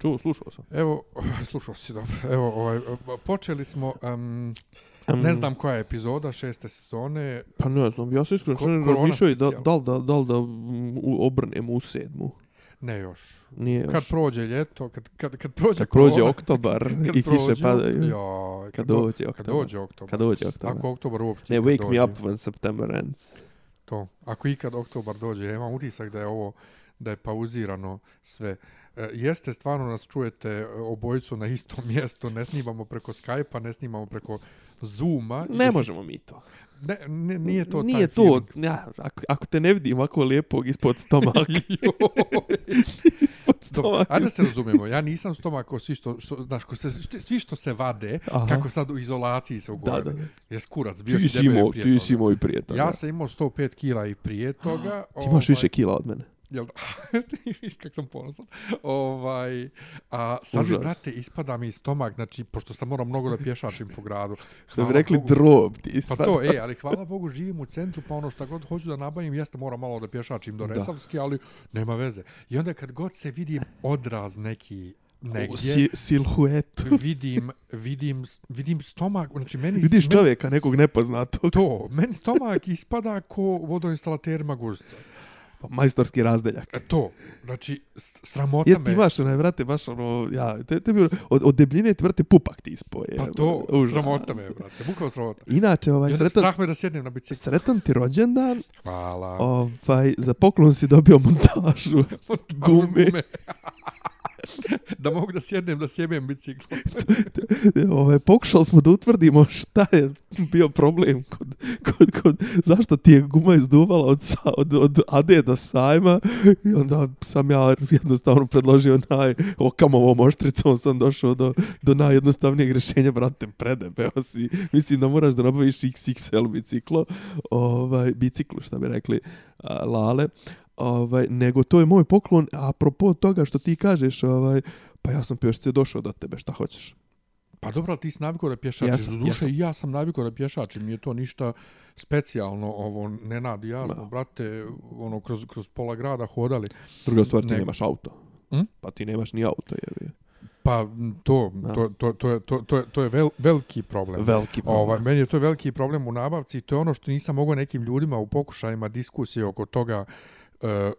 Čuo, slušao sam. Evo, slušao si dobro. Evo, ovaj, počeli smo, um, ne znam koja je epizoda šeste sezone. Pa ne znam, ja sam iskreno Ko- razmišljao i da, da, da, da, da mm, u- obrnemo u sedmu. Ne još. Nije još. Kad prođe ljeto, kad, kad, kad prođe Kad prođe korona, oktobar kad i kiše padaju. Joj, Kad do- dođe Kad oktobar. dođe oktobar. Kad dođe oktobar. Ako oktobar uopšte Ne, wake dođe, me up when September ends. To. Ako ikad oktobar dođe, ja imam utisak da je ovo da je pauzirano sve. E, jeste, stvarno nas čujete e, obojicu na istom mjestu, ne snimamo preko Skype-a, ne snimamo preko Zooma. Ne Jesi- možemo mi to. Ne, ne, nije to Nije taj to, feeling. ja, ako, ako te ne vidim ovako lijepog ispod stomaka, ispod stomaka. ajde da se razumijemo, ja nisam stomak ko svi što, što, znaš, ko se, svi što se vade, Aha. kako sad u izolaciji se da, da. Jes kurac, bio Ti si debel prije ti toga. si imao i prije toga. Ja sam imao 105 kila i prije toga. Ti imaš više kila od mene. Jel da? Viš kak sam ponosan. Ovaj, a sad mi, brate, ispada mi stomak, znači, pošto sam morao mnogo da pješačim po gradu. Što bi rekli Bogu- drob ti Pa ispada. to, e, ali hvala Bogu živim u centru, pa ono šta god hoću da nabavim, jeste moram malo da pješačim do Da. Resavski, ali nema veze. I onda kad god se vidim odraz neki negdje, Si, silhuetu. vidim, vidim, vidim stomak, znači meni... Vidiš čovjeka nekog nepoznatog. To, meni stomak ispada ko vodoinstalater Magurca. Majstorski razdeljak. E, to, znači, sramota Jesi me. imaš onaj, vrate, baš ono, ja, te, te, od, od debljine ti, vrate, pupak ti ispoje. Pa to, Užas. sramota me, brate, bukavno sramota. Inače, ovaj, sretan, strah me da sjednem na biciklu. sretan ti rođendan, Hvala. ovaj, za poklon si dobio montažu gume. da mogu da sjednem, da sjebem bicikl. ovaj, pokušali smo da utvrdimo šta je bio problem kod, kod, kod zašto ti je guma izduvala od, sa, od, od Ade do sajma i onda sam ja jednostavno predložio naj okamovom oštricom sam došao do, do najjednostavnijeg rješenja, brate, predebeo si. Mislim da moraš da nabaviš XXL biciklo, ovaj, biciklo šta bi rekli, lale, ovaj, nego to je moj poklon, a apropo toga što ti kažeš, ovaj, pa ja sam pješce došao do tebe, šta hoćeš? Pa dobro, ali ti si navikao da pješačiš. Ja sam- sam, ja duše, sam. ja sam navikao da pješačim. Nije to ništa specijalno. Ovo, Nenad i ja smo, brate, ono, kroz, kroz pola grada hodali. Druga stvar, ti Nego- nemaš auto. Hm? Pa ti nemaš ni auto, je Pa m, to, Da. to, to, to, je, to, to, je, to je vel, veliki problem. Veliki problem. Ovaj, meni je to veliki problem u nabavci i to je ono što nisam mogao nekim ljudima u pokušajima diskusije oko toga e,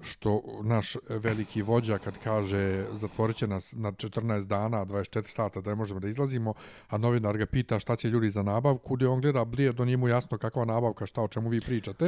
što naš veliki vođa kad kaže zatvorit će nas na 14 dana, 24 sata da ne možemo da izlazimo, a novinar ga pita šta će ljudi za nabavku, gdje on gleda blije, do njemu jasno kakva nabavka, šta o čemu vi pričate.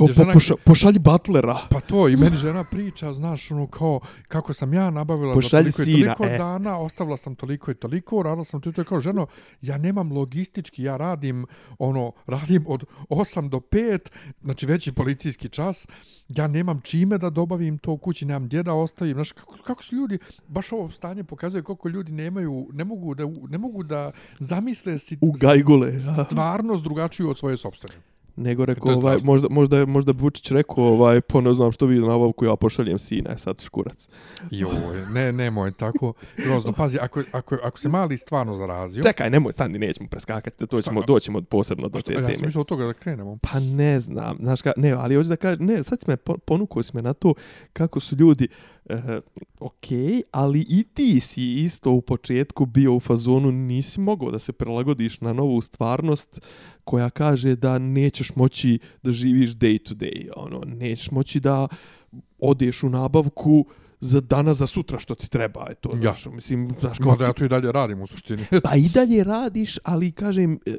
Je žena- poša, pošalji butlera. Pa to, i meni žena priča, znaš, ono kao, kako sam ja nabavila Pošalji za toliko sina, i toliko e. dana, ostavila sam toliko i toliko, radila sam to, kao ženo, ja nemam logistički, ja radim, ono, radim od 8 do 5, znači veći policijski čas, ja nemam čime da dobavim to u kući, nemam gdje da ostavim, znaš, kako, kako su ljudi, baš ovo stanje pokazuje koliko ljudi nemaju, ne mogu da, ne mogu da zamisle si, U gajgule. ja. stvarnost drugačiju od svoje sobstvene. Nego To rekao, ovaj, možda, možda, možda Vučić rekao, ovaj, po ne znam što vidi nabavku, ja pošaljem sina, sad škurac. Joj, ne, nemoj tako. Grozno, pazi, ako, ako, ako se mali stvarno zarazio... Čekaj, nemoj, stani, nećemo preskakati, to ćemo, doćemo posebno do a što, te ja sam teme. mislio od toga da krenemo. Pa ne znam, znaš ka, ne, ali hoću da kažem, ne, sad si me, po- ponukao si me na to kako su ljudi, e, ok, ali i ti si isto u početku bio u fazonu, nisi mogao da se prilagodiš na novu stvarnost koja kaže da nećeš moći da živiš day to day, ono, nećeš moći da odeš u nabavku za danas za sutra što ti treba, je to, Ja. znaš, mislim, znaš, Kao da ja to i dalje radim u suštini. Pa i dalje radiš, ali kažem, e,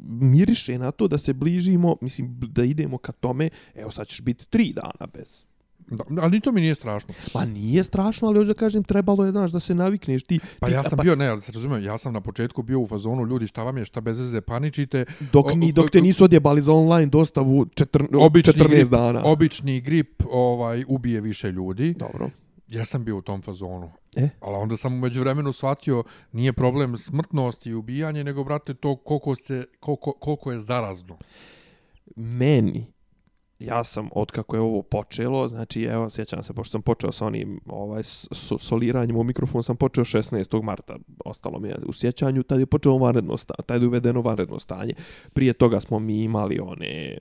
miriše na to da se bližimo, mislim, da idemo ka tome, evo sad ćeš biti tri dana bez. Da, ali to mi nije strašno. Pa nije strašno, ali hoću da kažem, trebalo je, znaš, da se navikneš ti. Pa ti, ja sam bio, ne, ali se razumijem, ja sam na početku bio u fazonu, ljudi, šta vam je, šta bez veze, paničite. Dok, ni, dok te nisu odjebali za online dostavu četr, Obični 14 grip, dana. obični grip ovaj ubije više ljudi. Dobro. Ja sam bio u tom fazonu. E? Ali onda sam umeđu vremenu shvatio, nije problem smrtnost i ubijanje, nego, brate, to koliko, se, koliko, koliko je zarazno. Meni, ja sam, od kako je ovo počelo, znači, evo, sjećam se, pošto sam počeo sa onim ovaj, so, soliranjem u mikrofon, sam počeo 16. marta, ostalo mi je u sjećanju, tad je počeo vanredno stanje, tad je uvedeno vanredno stanje. Prije toga smo mi imali one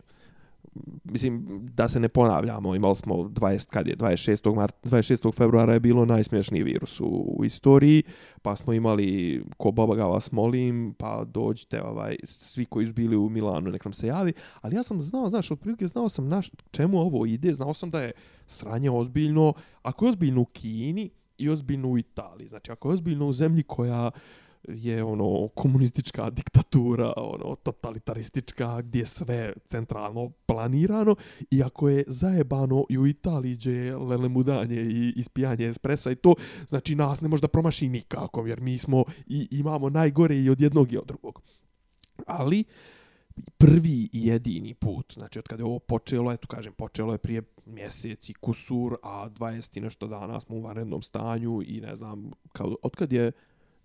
mislim, da se ne ponavljamo, imali smo 20, kad je, 26. Mart, 26. februara je bilo najsmješniji virus u, u istoriji, pa smo imali ko baba ga vas molim, pa dođite, ovaj, svi koji su bili u Milanu, nek nam se javi, ali ja sam znao, znaš, otprilike znao sam naš, čemu ovo ide, znao sam da je sranje ozbiljno, ako je ozbiljno u Kini i ozbiljno u Italiji, znači ako je ozbiljno u zemlji koja je ono komunistička diktatura, ono totalitaristička gdje je sve centralno planirano i ako je zajebano i u Italiji gdje lelemudanje i ispijanje espresa i to, znači nas ne može da promaši nikako jer mi smo i imamo najgore i od jednog i od drugog. Ali prvi i jedini put, znači od kada je ovo počelo, eto kažem, počelo je prije mjesec i kusur, a 20 i nešto dana smo u vanrednom stanju i ne znam, kao, od kad je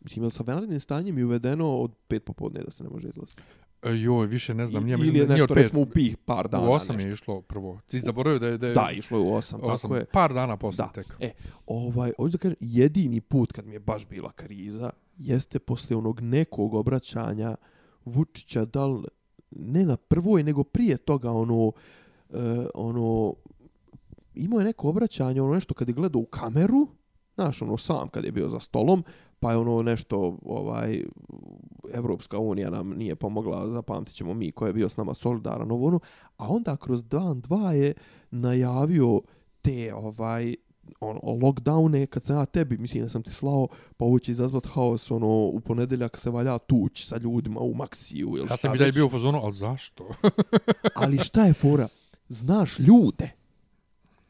Mislim, je sa vanrednim stanjem je uvedeno od pet popodne da se ne može izlaziti? E, joj, više ne znam. Nije, Ili je nešto, recimo, u pih par dana. U osam nešto. je išlo prvo. Ti zaboravio da je... Da, je, da išlo je u osam. osam tako je. Par dana posle da. tek. E, ovaj, hoću da kažem, jedini put kad mi je baš bila kriza, jeste posle onog nekog obraćanja Vučića, da li, ne na prvoj, nego prije toga, ono, uh, ono, imao je neko obraćanje, ono nešto kad je gledao u kameru, znaš, ono, sam kad je bio za stolom, pa je ono nešto, ovaj, Evropska unija nam nije pomogla, zapamtit ćemo mi ko je bio s nama solidaran, ovo ono, a onda kroz dan, dva je najavio te, ovaj, ono, lockdowne, kad sam ja tebi, mislim da sam ti slao, pa ovo će izazvat haos, ono, u ponedeljak se valja tuć sa ljudima u Maksiju. Ili ja sam i da je bio u fazonu, ali zašto? ali šta je fora? Znaš ljude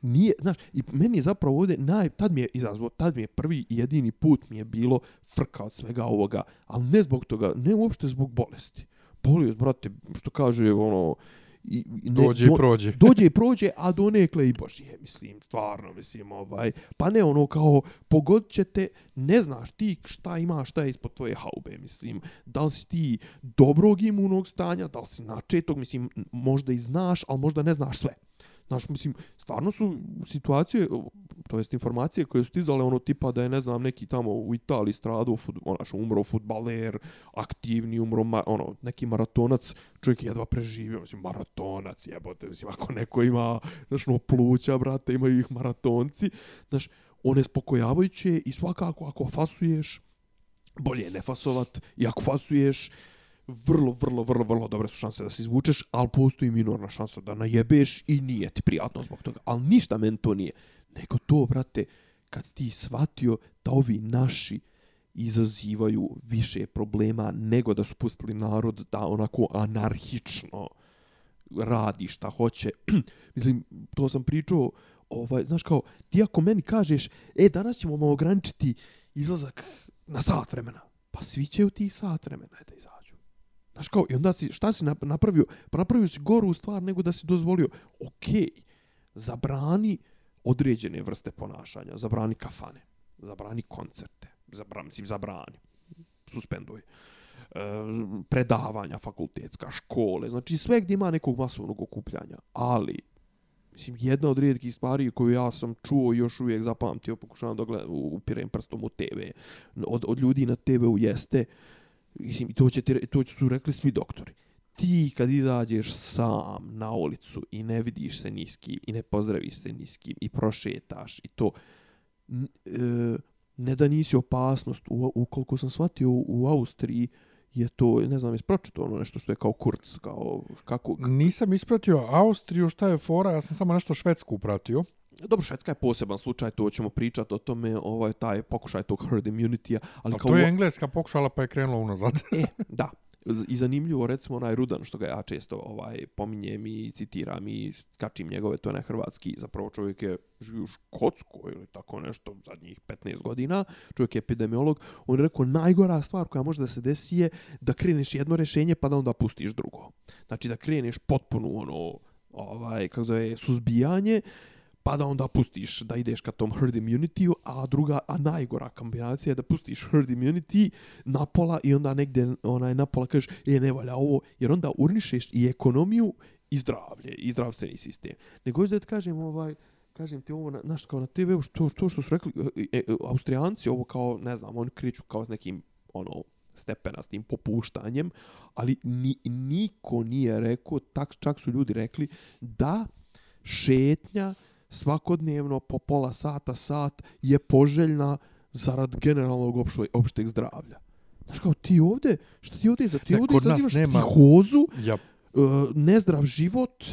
nije, znaš, i meni je zapravo ovdje, naj, tad mi je izazvao, tad mi je prvi i jedini put mi je bilo frka od svega ovoga, ali ne zbog toga, ne uopšte zbog bolesti. Bolio, brate, što kaže, ono, i, ne, dođe i prođe. dođe i prođe, a do nekle i božje, mislim, stvarno, mislim, ovaj, pa ne ono kao, pogodit ćete, ne znaš ti šta ima, šta je ispod tvoje haube, mislim, da li si ti dobrog imunog stanja, da li si načetog, mislim, možda i znaš, ali možda ne znaš sve. Znaš, mislim, stvarno su situacije, to jest informacije koje su stizale ono tipa da je, ne znam, neki tamo u Italiji stradao, fut, onaš, umro futbaler, aktivni, umro, ma, ono, neki maratonac, čovjek jedva preživio, mislim, maratonac, jebote, mislim, ako neko ima, znaš, ono, pluća, brate, imaju ih maratonci, znaš, one spokojavajuće i svakako ako fasuješ, bolje je ne fasovat, i ako fasuješ, vrlo, vrlo, vrlo, vrlo dobre su šanse da se izvučeš, ali postoji minorna šansa da najebeš i nije ti prijatno zbog toga. Ali ništa men to nije. Nego to, brate, kad ti shvatio da ovi naši izazivaju više problema nego da su pustili narod da onako anarhično radi šta hoće. Mislim, to sam pričao, ovaj, znaš kao, ti ako meni kažeš, e, danas ćemo ograničiti izlazak na sat vremena, pa svi će u tih sat vremena da izađu. Znaš kao, i onda si, šta si napravio? Pa napravio si goru stvar nego da si dozvolio. Okej, okay, zabrani određene vrste ponašanja. Zabrani kafane. Zabrani koncerte. Zabrani, mislim, zabrani. Suspenduj. E, predavanja fakultetska, škole. Znači, sve gdje ima nekog masovnog okupljanja. Ali, mislim, jedna od rijetkih stvari koju ja sam čuo i još uvijek zapamtio, pokušavam da gledam, upirem prstom u TV, od, od ljudi na TV-u jeste, Mislim, to, će ti, to su rekli svi doktori. Ti kad izađeš sam na ulicu i ne vidiš se niskim i ne pozdraviš se niskim i prošetaš i to, e, ne da nisi opasnost, u, ukoliko sam shvatio u, u Austriji, je to, ne znam, ispročito ono nešto što je kao kurc, kao kako... Nisam ispratio Austriju, šta je fora, ja sam samo nešto švedsku pratio. Dobro, Švedska je poseban slučaj, to ćemo pričati o tome, ovaj taj pokušaj tog herd immunity ali kao... to je engleska pokušala pa je krenula unazad. e, da. I zanimljivo, recimo, onaj Rudan, što ga ja često ovaj, pominjem i citiram i kačim njegove, to je na hrvatski, zapravo čovjek je živi u Škotskoj ili tako nešto zadnjih 15 godina, čovjek je epidemiolog, on je rekao, najgora stvar koja može da se desi je da kreneš jedno rješenje pa da onda pustiš drugo. Znači da kreneš potpuno ono, ovaj, kako zove, suzbijanje, pa da onda pustiš da ideš ka tom herd immunity a druga, a najgora kombinacija je da pustiš herd immunity na pola i onda negdje onaj na pola kažeš, je ne valja ovo, jer onda urnišeš i ekonomiju i zdravlje, i zdravstveni sistem. Nego da ti kažem, ovaj, kažem ti ovo, znaš, kao na TV, što, to što su rekli, e, e, Austrijanci, ovo kao, ne znam, oni kriču kao s nekim, ono, stepena s tim popuštanjem, ali ni, niko nije rekao, tak, čak su ljudi rekli da šetnja svakodnevno po pola sata, sat je poželjna zarad generalnog opšte, opšteg zdravlja. Znaš kao, ti ovde, šta ti ovde, ti Ne, ovde izazivaš nema- psihozu, Ja, uh, nezdrav život.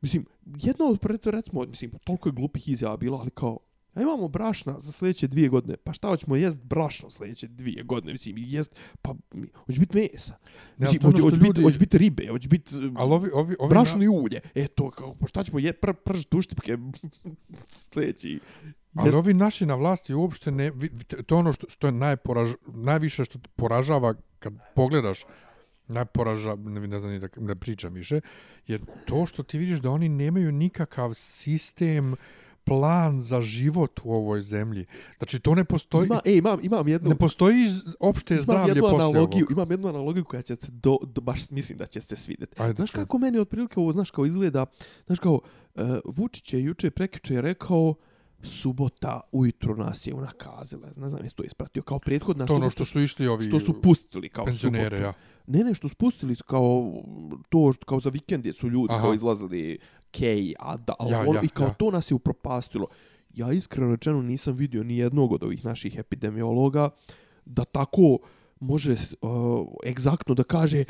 Mislim, jedno od, recimo, mislim, toliko je glupih izjava bilo, ali kao, a imamo brašna za sljedeće dvije godine, pa šta hoćemo jest brašno sljedeće dvije godine, mislim, jest, pa, mi- hoće biti mesa. Mislim, to ono hoće, biti, ljudi- hoće biti ribe, hoće biti uh, ali ovi, ovi, ovi brašno i ulje. E to, kao, pa šta ćemo je, pr, pržiti uštipke sljedeći. Ali Jest- ovi naši na vlasti uopšte ne... To je ono što, što je najporaž, najviše što poražava kad pogledaš najporaža, ne, ne znam ni da, da pričam više, je to što ti vidiš da oni nemaju nikakav sistem, plan za život u ovoj zemlji. Znači, to ne postoji... Ima, e, imam, imam jednu, Ne postoji opšte imam zdravlje jednu poslije analogiju, ovog. imam jednu analogiju koja će se do, do, baš mislim da će se svidjeti. Ajde, Znaš kako meni otprilike ovo, znaš kao izgleda, znaš kao, uh, Vučić je juče prekiče rekao subota ujutro nas je unakazila. Ne znam jesi to ispratio. Kao prethodna To ono subota što su išli ovi što su pustili kao penzionere, subotu. ja. Ne, ne, što su pustili kao to kao za vikend su ljudi Aha. kao izlazili Kej, Ada, Ja, ono, ja, i kao ja. to nas je upropastilo. Ja iskreno rečeno nisam vidio ni jednog od ovih naših epidemiologa da tako može uh, egzaktno da kaže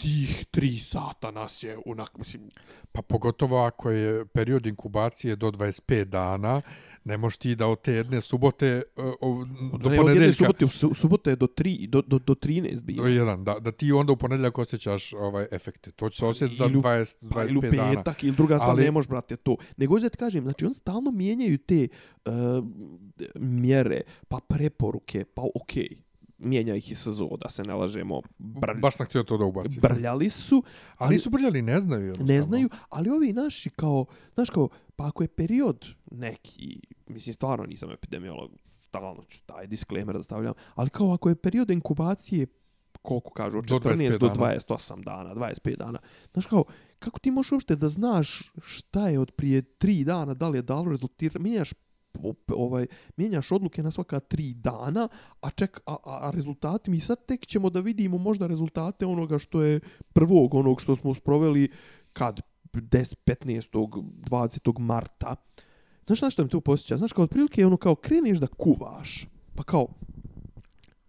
tih tri sata nas je unak, mislim, Pa pogotovo ako je period inkubacije do 25 dana, ne možeš ti da od te jedne subote uh, o, do ne, od jedne ponedeljka... subote, su, subote je do, tri, do, do, do 13 bio. Do jedan, da, da ti onda u ponedeljak osjećaš ovaj efekte. To će se osjetiti za Ili u- 20, Pa, ili u 25 dana. petak, ili druga stvar, Ali- ne možeš, brate, to. Nego hoću da ti kažem, znači, on stalno mijenjaju te uh, mjere, pa preporuke, pa okej, okay, mijenja ih i SZO, da se ne lažemo, brlj, Baš sam htio to da ubacim. brljali su, Ali nisu brljali, ne znaju. jednostavno. ne znaju, ali ovi naši kao, znaš kao, pa ako je period neki, mislim, stvarno nisam epidemiolog, stalno ću taj disclaimer da stavljam, ali kao ako je period inkubacije koliko kažu, od Do 14 25 do dana. 28 dana, 25 dana. Znaš kao, kako ti možeš uopšte da znaš šta je od prije 3 dana, da li je dalo rezultira, mijenjaš ovaj mijenjaš odluke na svaka tri dana, a ček a, a, a rezultati mi sad tek ćemo da vidimo možda rezultate onoga što je prvog onog što smo sproveli kad 10 15. 20. marta. Znaš znaš što mi to posjeća? Znaš kao otprilike je ono kao kreneš da kuvaš. Pa kao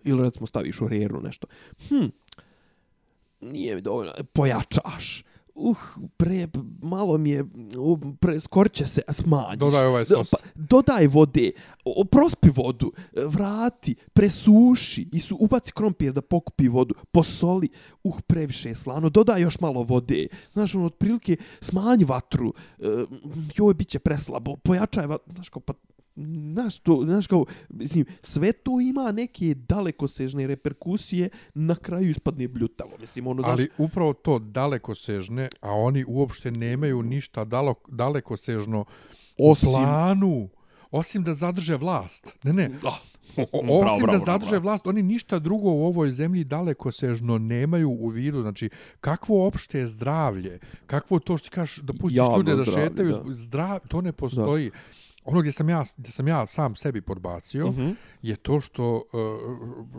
ili recimo staviš u reru nešto. Hm, nije mi dovoljno, pojačaš. Uh, pre, malo mi je, uh, pre, skoro će se smanjiš. Dodaj ovaj sos. Pa, dodaj vode, prospi vodu, vrati, presuši i su ubaci krompir da pokupi vodu, posoli, uh, previše je slano, dodaj još malo vode. Znaš, ono, otprilike, smanji vatru, uh, joj, bit će preslabo, pojačaj vatru, znaš, kao, pa, Znaš, to, znaš kao, mislim, sve to ima neke dalekosežne reperkusije, na kraju ispadne bljutavo. Mislim, ono, znaš, Ali upravo to daleko sežne, a oni uopšte nemaju ništa dalo, daleko sežno Osim- u planu, osim da zadrže vlast. Ne, ne, Ah, O, osim bravo, da zadrže bravo. vlast, oni ništa drugo u ovoj zemlji daleko sežno nemaju u vidu. Znači, kakvo opšte je zdravlje, kakvo to što ti kažeš da pustiš Javno ljude da zdravlje, šetaju, da. zdrav, to ne postoji. Ono gdje sam ja, gdje sam ja sam sebi podbacio Mhm. je to što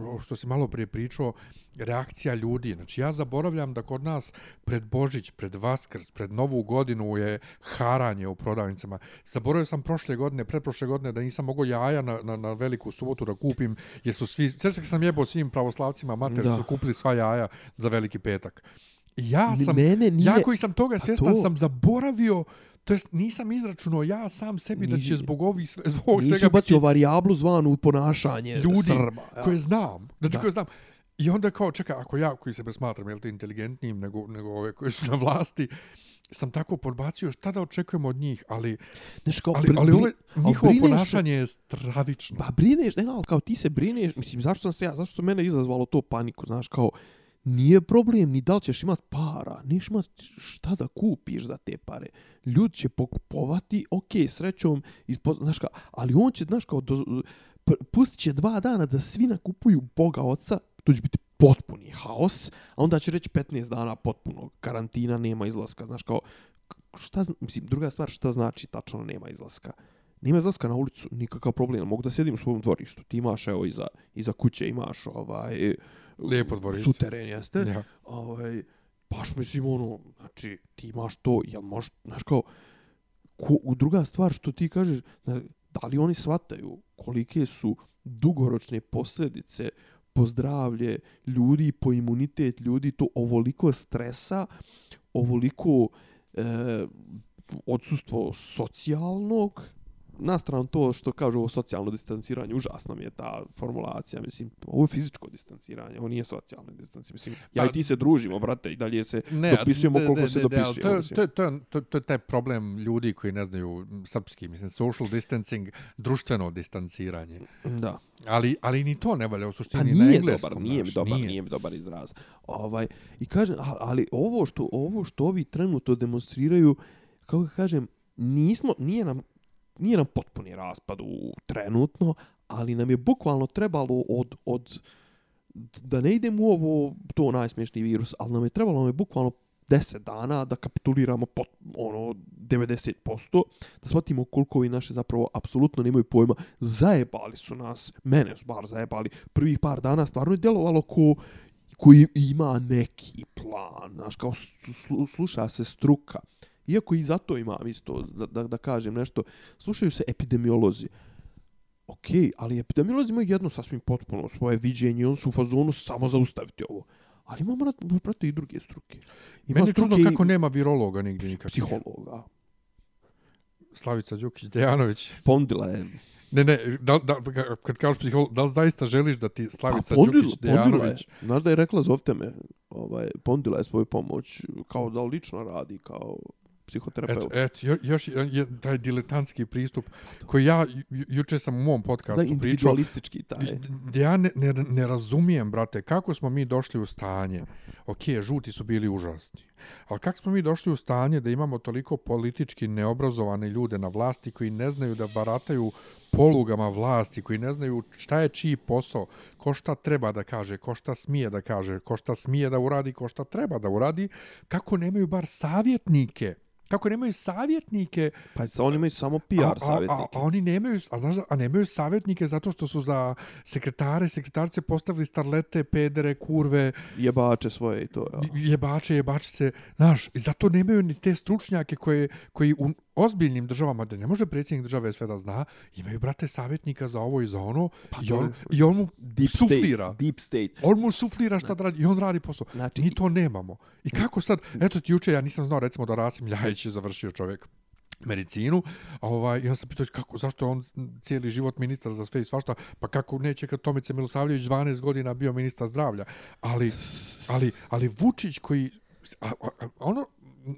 uh, što si malo prije pričao reakcija ljudi. Znači ja zaboravljam da kod nas pred Božić, pred Vaskrs, pred Novu godinu je haranje u prodavnicama. Zaboravio sam prošle godine, pretprošle godine da nisam mogao jaja na, na, na veliku subotu da kupim, jer su svi, srećak sam jebao svim pravoslavcima, mater Da. su kupili sva jaja za veliki petak. Ja sam, Mene nije... ja koji sam toga svjestan, to- sam zaboravio to jest nisam izračunao ja sam sebi da će zbog ovih sve, zbog Nisi svega biti ubacio varijablu zvanu ponašanje ljudi Srba. ja. koje znam. Znači Da. koje znam. I onda kao, čekaj, ako ja koji sebe smatram jel te inteligentnijim nego, nego ove koji su na vlasti, sam tako podbacio šta da očekujemo od njih, ali, Znaš, kao, ali, ali ali njihovo ponašanje je stravično. Pa brineš, ne, ne, ali kao ti se brineš, mislim, zašto sam se ja, zašto mene izazvalo to paniku, znaš, kao, nije problem ni da li ćeš imat para, neš imat šta da kupiš za te pare. Ljudi će pokupovati, ok, srećom, ispoz... znaš kao, ali on će, znaš kao, do, pustit će dva dana da svi nakupuju Boga Oca, to će biti potpuni haos, a onda će reći 15 dana potpunog karantina, nema izlaska, znaš kao, šta, mislim, druga stvar, šta znači tačno nema izlaska? Nema izlaska na ulicu, nikakav problem, mogu da sjedim u svom dvorištu. Ti imaš, evo, iza, iza kuće imaš, ovaj, Lijepo dvorište. Suteren, jeste? Ja. Ovaj, baš mislim, ono, znači, ti imaš to, jel možeš, znaš kao, ko, druga stvar što ti kažeš, da li oni shvataju kolike su dugoročne posljedice po zdravlje ljudi, po imunitet ljudi, to ovoliko stresa, ovoliko e, odsustvo socijalnog, na stranu to što kažu ovo socijalno distanciranje, užasno mi je ta formulacija, mislim, ovo je fizičko distanciranje, ovo nije socijalno distanciranje, mislim, ja pa, i ti se družimo, brate, i dalje se ne, dopisujemo koliko de, de, se de, dopisujemo. To, to, to, to, to je taj problem ljudi koji ne znaju srpski, mislim, social distancing, društveno distanciranje. Da. Ali, ali ni to ne valja u suštini pa na engleskom. Dobar, nije mi dobar, nije. nije mi dobar izraz. Ovaj, I kažem, ali ovo što, ovo što ovi trenutno demonstriraju, kako kažem, nismo, nije nam nije nam potpuni raspad u trenutno, ali nam je bukvalno trebalo od, od da ne idemo u ovo, to najsmješniji virus, ali nam je trebalo nam je bukvalno 10 dana da kapituliramo pot, ono 90%, da shvatimo koliko ovi naše zapravo apsolutno nemaju pojma. Zajebali su nas, mene su bar zajebali. Prvih par dana stvarno je djelovalo ko koji ima neki plan, znaš, kao sluša se struka. Iako i zato imam isto, da, da, da kažem nešto, slušaju se epidemiolozi. Ok, ali epidemiolozi imaju jedno sasvim potpuno svoje viđenje, on su u fazonu samo zaustaviti ovo. Ali imamo, prate, i druge struke. Ima Meni je čudno kako nema virologa nigdje nikad. Psihologa. Slavica Đukić, Dejanović. Pondila je. Ne, ne, da, da, kad kažeš psiholog, da li zaista želiš da ti Slavica pondila, Đukić, Dejanović... Znaš da je rekla, zovte me, ovaj, pondila je svoju pomoć, kao da lično radi, kao psihoterapeut. Et, et, još je taj diletantski pristup koji ja juče sam u mom podcastu da, pričao. taj. Ja ne, ne, ne razumijem, brate, kako smo mi došli u stanje. Ok, žuti su bili užasni. Ali kako smo mi došli u stanje da imamo toliko politički neobrazovane ljude na vlasti koji ne znaju da barataju polugama vlasti, koji ne znaju šta je čiji posao, ko šta treba da kaže, ko šta smije da kaže, ko šta smije da uradi, ko šta treba da uradi, kako nemaju bar savjetnike kako nemaju savjetnike. Pa oni imaju samo PR savjetnike. A, a, a, oni nemaju, a, znaš, a nemaju savjetnike zato što su za sekretare, sekretarce postavili starlete, pedere, kurve. Jebače svoje i to. Ja. Jebače, jebačice. Znaš, i zato nemaju ni te stručnjake koje, koji u, ozbiljnim državama da ne može predsjednik države sve da zna, imaju brate savjetnika za ovo i za ono pa i, on, i on mu deep suflira. State, deep state. On mu suflira šta da radi i on radi posao. Znači, Mi to nemamo. I kako sad, eto ti juče, ja nisam znao recimo da Rasim Ljajić je završio čovjek medicinu, ovaj, ja sam pitao kako, zašto on cijeli život ministar za sve i svašta, pa kako neće kad Tomice Milosavljević 12 godina bio ministar zdravlja. Ali, ali, ali Vučić koji, a, a, ono,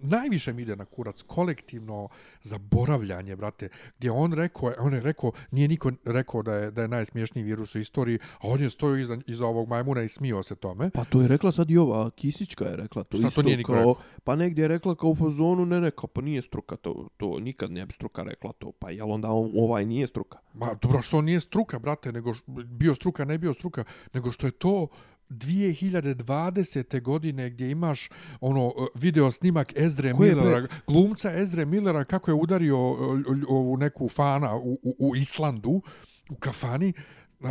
najviše mi ide na kurac kolektivno zaboravljanje, brate, gdje on rekao, on je rekao, nije niko rekao da je da je najsmiješniji virus u istoriji, a on je stojio iza, iza ovog majmuna i smio se tome. Pa to je rekla sad i ova Kisićka je rekla to Šta isto. to nije niko kao, rekao? Pa negdje je rekla kao u fazonu, ne, ne, kao pa nije struka to, to nikad ne bi struka rekla to, pa jel onda on, ovaj nije struka? Ma dobro, što on nije struka, brate, nego bio struka, ne bio struka, nego što je to 2020. godine gdje imaš ono video snimak Ezre Millera, glumca Ezre Millera kako je udario ovu neku fana u, u, u Islandu u kafani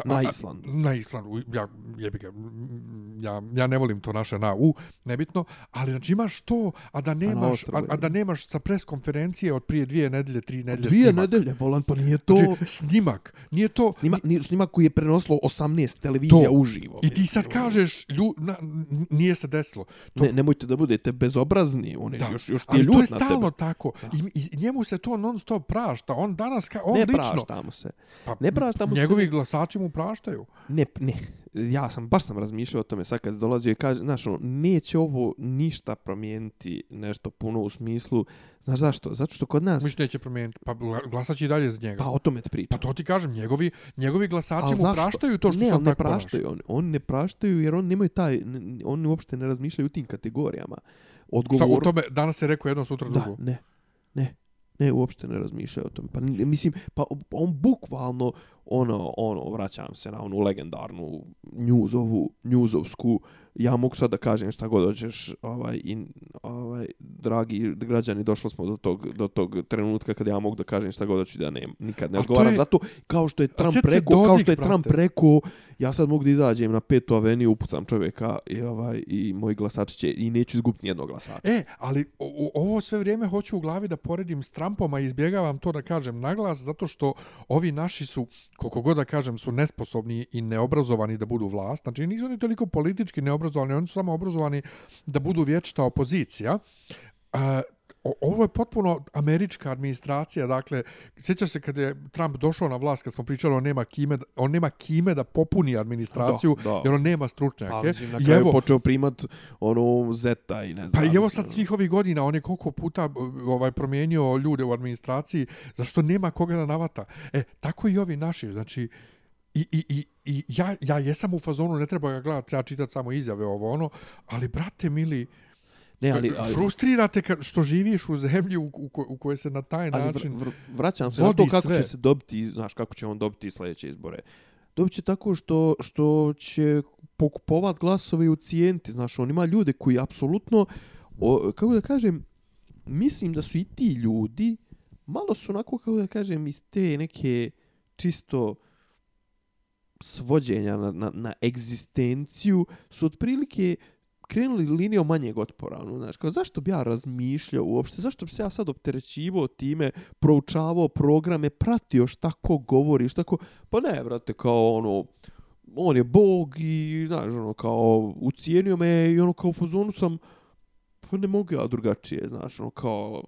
Na Islandu. Na Islandu. Ja, jebi ga, ja, ja ne volim to naše na U, nebitno, ali znači imaš to, a da nemaš, a, a, da nemaš sa pres konferencije od prije dvije nedelje, tri nedelje dvije snimak. Dvije nedelje, bolan, pa nije to... Znači, snimak, nije to... Snimak, snimak koji je prenoslo 18 televizija to. uživo. I ti sad kažeš, lju, na, nije se desilo. To... Ne, nemojte da budete bezobrazni, on je da. još, još ti je ljut na tebe. Ali to je stalno tako. I, I njemu se to non stop prašta. On danas, ka, on ne lično... Ne prašta mu se. Pa, ne prašta mu se. Njegovi glasači mu praštaju. Ne, ne. Ja sam, baš sam razmišljao o tome sad kad dolazio i kaže, znaš, ono, neće ovo ništa promijeniti nešto puno u smislu, znaš zašto? Zato što kod nas... Miš neće promijeniti, pa glasaći i dalje za njega. Pa o tome te pričam. Pa to ti kažem, njegovi, njegovi glasači mu praštaju to što ne, sam tako Ne, ne praštaju, oni, oni ne praštaju jer oni nemaju taj, oni uopšte ne razmišljaju u tim kategorijama. Odgovor... Šta u tome, danas je rekao jedno, sutra drugo? Da, ne, ne. Ne, uopšte ne razmišljaju o tom. Pa mislim, pa on bukvalno ono, ono, vraćam se na onu legendarnu newsovu, newsovsku, ja mogu sad da kažem šta god hoćeš, ovaj, in, ovaj, dragi građani, došli smo do tog, do tog trenutka kad ja mogu da kažem šta god da ću da ne, nikad ne odgovaram. Je... Zato, kao što je Trump rekao, kao što je Trump rekao, ja sad mogu da izađem na petu aveniju, upucam čovjeka i, ovaj, i moji glasači će, i neću izgubiti nijednog glasača. E, ali o, ovo sve vrijeme hoću u glavi da poredim s Trumpom, a izbjegavam to da kažem naglas, zato što ovi naši su, koliko god da kažem, su nesposobni i neobrazovani da budu vlast. Znači, nisu oni toliko politički neobrazovani, oni su samo obrazovani da budu vječita opozicija. Uh, ovo je potpuno američka administracija, dakle, sjećaš se kad je Trump došao na vlast, kad smo pričali, on nema kime, on nema kime da popuni administraciju, da, da. jer on nema stručnjake. Pa, mislim, na kraju evo, počeo primat ono Zeta i ne znam. Pa i evo sad svih ovih godina, on je koliko puta ovaj, promijenio ljude u administraciji, zašto nema koga da navata. E, tako i ovi naši, znači, I, i, i, i ja, ja jesam u fazonu, ne treba ga gledati, treba čitati samo izjave ovo ono, ali brate mili, ne, ali, ali, frustrirate ka, što živiš u zemlji u, u, u kojoj se na taj ali način vr, vr, vraćam se na to kako sve. će se dobiti, znaš, kako će on dobiti sljedeće izbore. Dobit će tako što, što će pokupovat glasove u cijenti, znaš, on ima ljude koji apsolutno, o, kako da kažem, mislim da su i ti ljudi, malo su onako, kako da kažem, iz te neke čisto svođenja na, na, na egzistenciju su otprilike krenuli linijom manjeg otpora. Ono, znaš, kao, zašto bi ja razmišljao uopšte? Zašto bi se ja sad opterećivo time, proučavao programe, pratio šta ko govori, šta ko... Pa ne, brate, kao ono, on je bog i, znaš, ono, kao, ucijenio me i ono, kao u fazonu sam, pa ne mogu ja drugačije, znaš, ono, kao,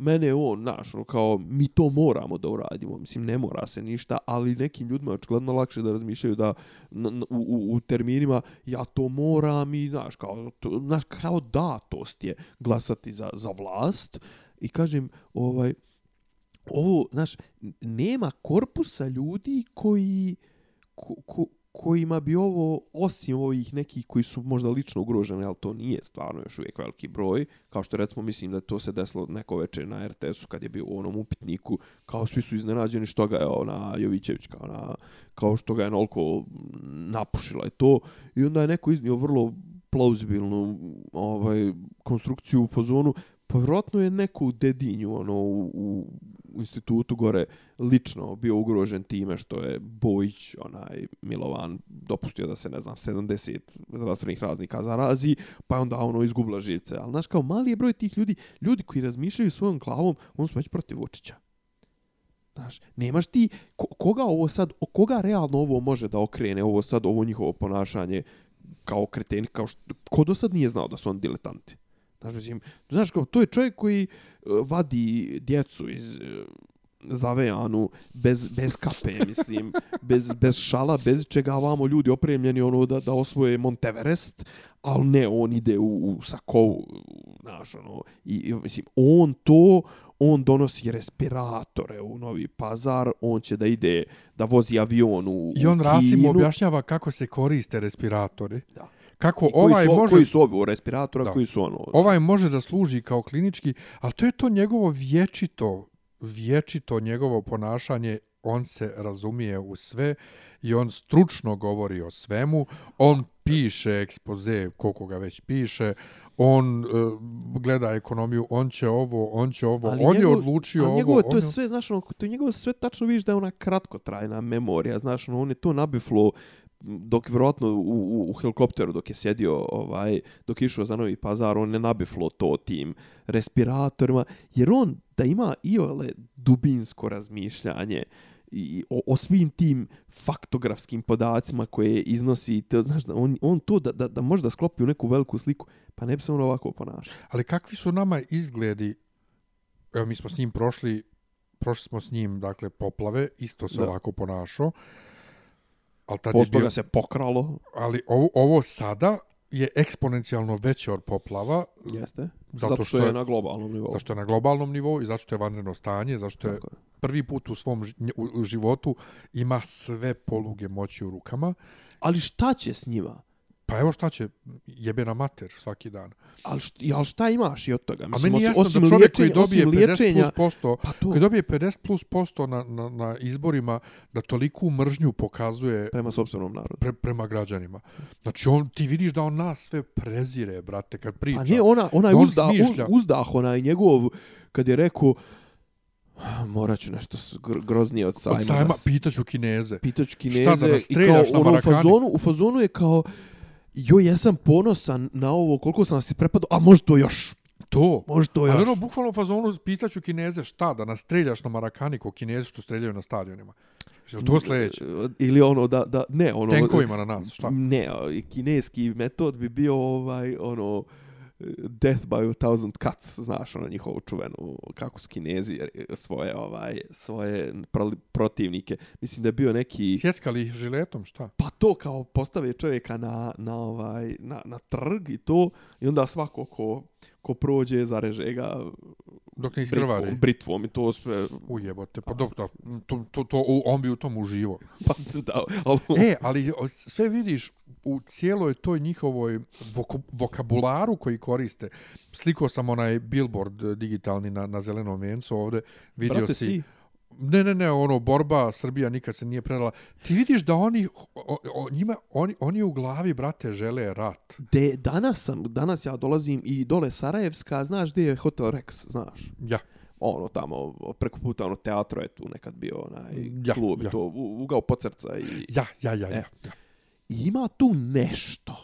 mene on, znaš, ono, kao, mi to moramo da uradimo, mislim, ne mora se ništa, ali nekim ljudima je očigledno lakše da razmišljaju da u, u, u terminima ja to moram i, znaš, kao, to, znaš, kao datost je glasati za, za vlast. I kažem, ovaj, ovo, znaš, nema korpusa ljudi koji, ko, ko, kojima bi ovo, osim ovih nekih koji su možda lično ugroženi, ali to nije stvarno još uvijek veliki broj, kao što recimo mislim da to se desilo neko večer na RTS-u kad je bio u onom upitniku, kao svi su iznenađeni što ga je ona Jovićević, kao, ona, kao što ga je nolko napušila i to, i onda je neko iznio vrlo plauzibilnu ovaj, konstrukciju u fazonu, pa vjerojatno je neko u Dedinju, ono, u, u, u institutu gore, lično bio ugrožen time što je Bojić, onaj Milovan, dopustio da se, ne znam, 70 zdravstvenih raznika zarazi, pa je onda ono izgubila živce. Ali, znaš, kao mali je broj tih ljudi, ljudi koji razmišljaju svojom klavom, on su već protiv Vučića. Znaš, nemaš ti, ko, koga ovo sad, koga realno ovo može da okrene, ovo sad, ovo njihovo ponašanje, kao kreteni, kao što, ko do sad nije znao da su on diletanti? Znaš, mislim, znaš, kao, to je čovjek koji uh, vadi djecu iz uh, zavejanu bez, bez kape, mislim, bez, bez šala, bez čega vamo ljudi opremljeni ono da, da osvoje Monteverest, ali ne, on ide u, u sakovu, znaš, ono, i, i, mislim, on to, on donosi respiratore u Novi Pazar, on će da ide da vozi avion u, I on Rasim objašnjava kako se koriste respiratori. Da kako I ovaj su, može koji su ovi respiratora da. koji su ono ovaj može da služi kao klinički al to je to njegovo vječito vječito njegovo ponašanje on se razumije u sve i on stručno govori o svemu on piše ekspoze koliko ga već piše on uh, gleda ekonomiju, on će ovo, on će ovo, ali on njegov, je odlučio ovo. Njegovo, to je sve, znaš, ono, to je njegovo sve tačno vidiš da je ona kratkotrajna memorija, znaš, ono, on je to nabiflo dok vjerojatno u, u, u helikopteru dok je sjedio ovaj dok je išao za Novi Pazar on ne nabiflo to tim respiratorima jer on da ima i ole dubinsko razmišljanje i o, o svim tim faktografskim podacima koje iznosi te znaš da on on to da da da može da sklopi u neku veliku sliku pa ne bi se on ovako ponašao ali kakvi su nama izgledi evo mi smo s njim prošli prošli smo s njim dakle poplave isto se da. ovako ponašao Ali tad Posto je bio... se pokralo. Ali ovo, ovo sada je eksponencijalno veće od poplava. Jeste. Zato, zato što, je, je na globalnom nivou. Zato je na globalnom nivou i zato što je vanredno stanje, zašto je, je prvi put u svom u životu ima sve poluge moći u rukama. Ali šta će s njima? Pa evo šta će, jebe na mater svaki dan. Ali šta, ali šta imaš i od toga? A meni je jasno osim da čovjek koji liječenja- dobije osim 50 liječenja- plus posto, Pa to, koji dobije 50 plus posto na, na, na izborima, da toliku mržnju pokazuje prema sopstvenom narodu. pre, prema građanima. Znači, on, ti vidiš da on nas sve prezire, brate, kad priča. Pa nije ona, onaj Da on uzda, smišlja. uz, uzdah, onaj njegov, kad je rekao, morat ću nešto groznije od sajma. Od sajma, pitaću kineze. pitaću Šta da kineze nas i kao streljaš na ono u Marakani? fazonu, u fazonu je kao joj, ja sam ponosan na ovo, koliko sam vas isprepadao, a može to još, To. može to još. Ali ono, bukvalno u fazonu pitaću kineze šta, da nas streljaš na Marakani ko kinezi što streljaju na stadionima. Je to sljedeće? Ili ono da, da ne, ono... Tenkovima na nas, šta? Ne, kineski metod bi bio ovaj, ono, death by a thousand cuts, znaš, ono njihovu čuvenu, kako su kinezi eh, svoje, ovaj, svoje pro- protivnike. Mislim da je bio neki... Sjeckali ih žiletom, šta? Pa to kao postave čovjeka na, na, ovaj, na, na trg i to, i onda svako ko, ko prođe zareže ga Dok ne britvom, iskrvari. britvom i to sve, Ujebote, pa dobro, to, to, to, on bi u tom uživo. pa da, ali, E, ali sve vidiš u cijeloj toj njihovoj voko, vokabularu koji koriste. Sliko sam onaj billboard digitalni na, na zelenom vencu ovde. Vidio brate, si... si, Ne, ne, ne, ono, borba, Srbija nikad se nije predala. Ti vidiš da oni, o, o, njima, oni, oni u glavi, brate, žele rat. de, danas sam, danas ja dolazim i dole Sarajevska, znaš gdje je Hotel Rex, znaš? Ja, ono tamo preko puta ono teatro je tu nekad bio onaj Ja, klub ja. to u- ugao Pocrca i, ja, ja, ja, ja. E. ja. i ima tu nešto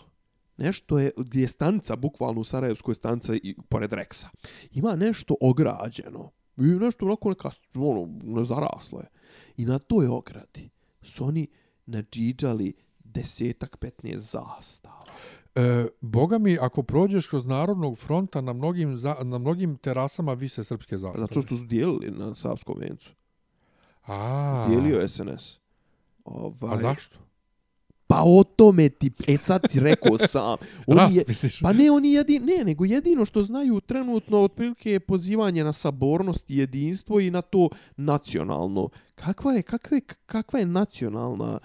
nešto je gdje je stanica bukvalno u Sarajevskoj stanica i pored Reksa ima nešto ograđeno i nešto onako neka ono nezaraslo je i na toj ogradi su oni nadžiđali desetak, 15 zastava. E, boga mi, ako prođeš kroz Narodnog fronta, na mnogim, za, na mnogim terasama vise srpske zastave. Zato što su dijelili na Savskom vencu. A, Dijelio je SNS. Ovaj, A zašto? Pa o tome ti, e sad si rekao sam. Oni je, pa ne, oni jedin, ne, nego jedino što znaju trenutno otprilike je pozivanje na sabornost i jedinstvo i na to nacionalno. Kakva je, kakva je, kakva je nacionalna,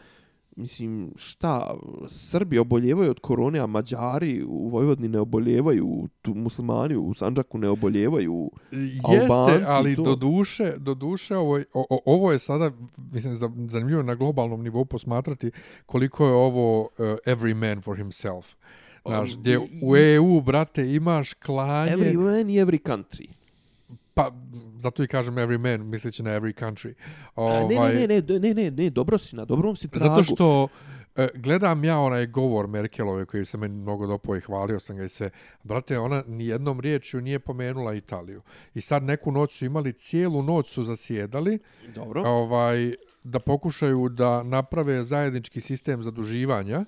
mislim, šta, Srbi oboljevaju od korone, a Mađari u Vojvodini ne oboljevaju, tu muslimani u Sanđaku ne oboljevaju. Jeste, Albanci, ali to. do duše, do duše ovo, je- o, ovo je sada, mislim, za- zanimljivo na globalnom nivou posmatrati koliko je ovo uh, every man for himself. Znaš, Um, gdje u EU, brate, imaš klanje, Every man i every country. Pa zato i kažem every man, misleći na every country. A, ne, ne, ne, ne, ne, ne, ne, dobro si, na dobrom si tragu. Ovaj- Zato što e, gledam ja onaj govor Merkelove koji se meni mnogo dopao i hvalio sam ga i se, brate, ona ni jednom riječju nije pomenula Italiju. I sad neku noć su imali, cijelu noć su zasjedali, Dobro. ovaj, da pokušaju da naprave zajednički sistem zaduživanja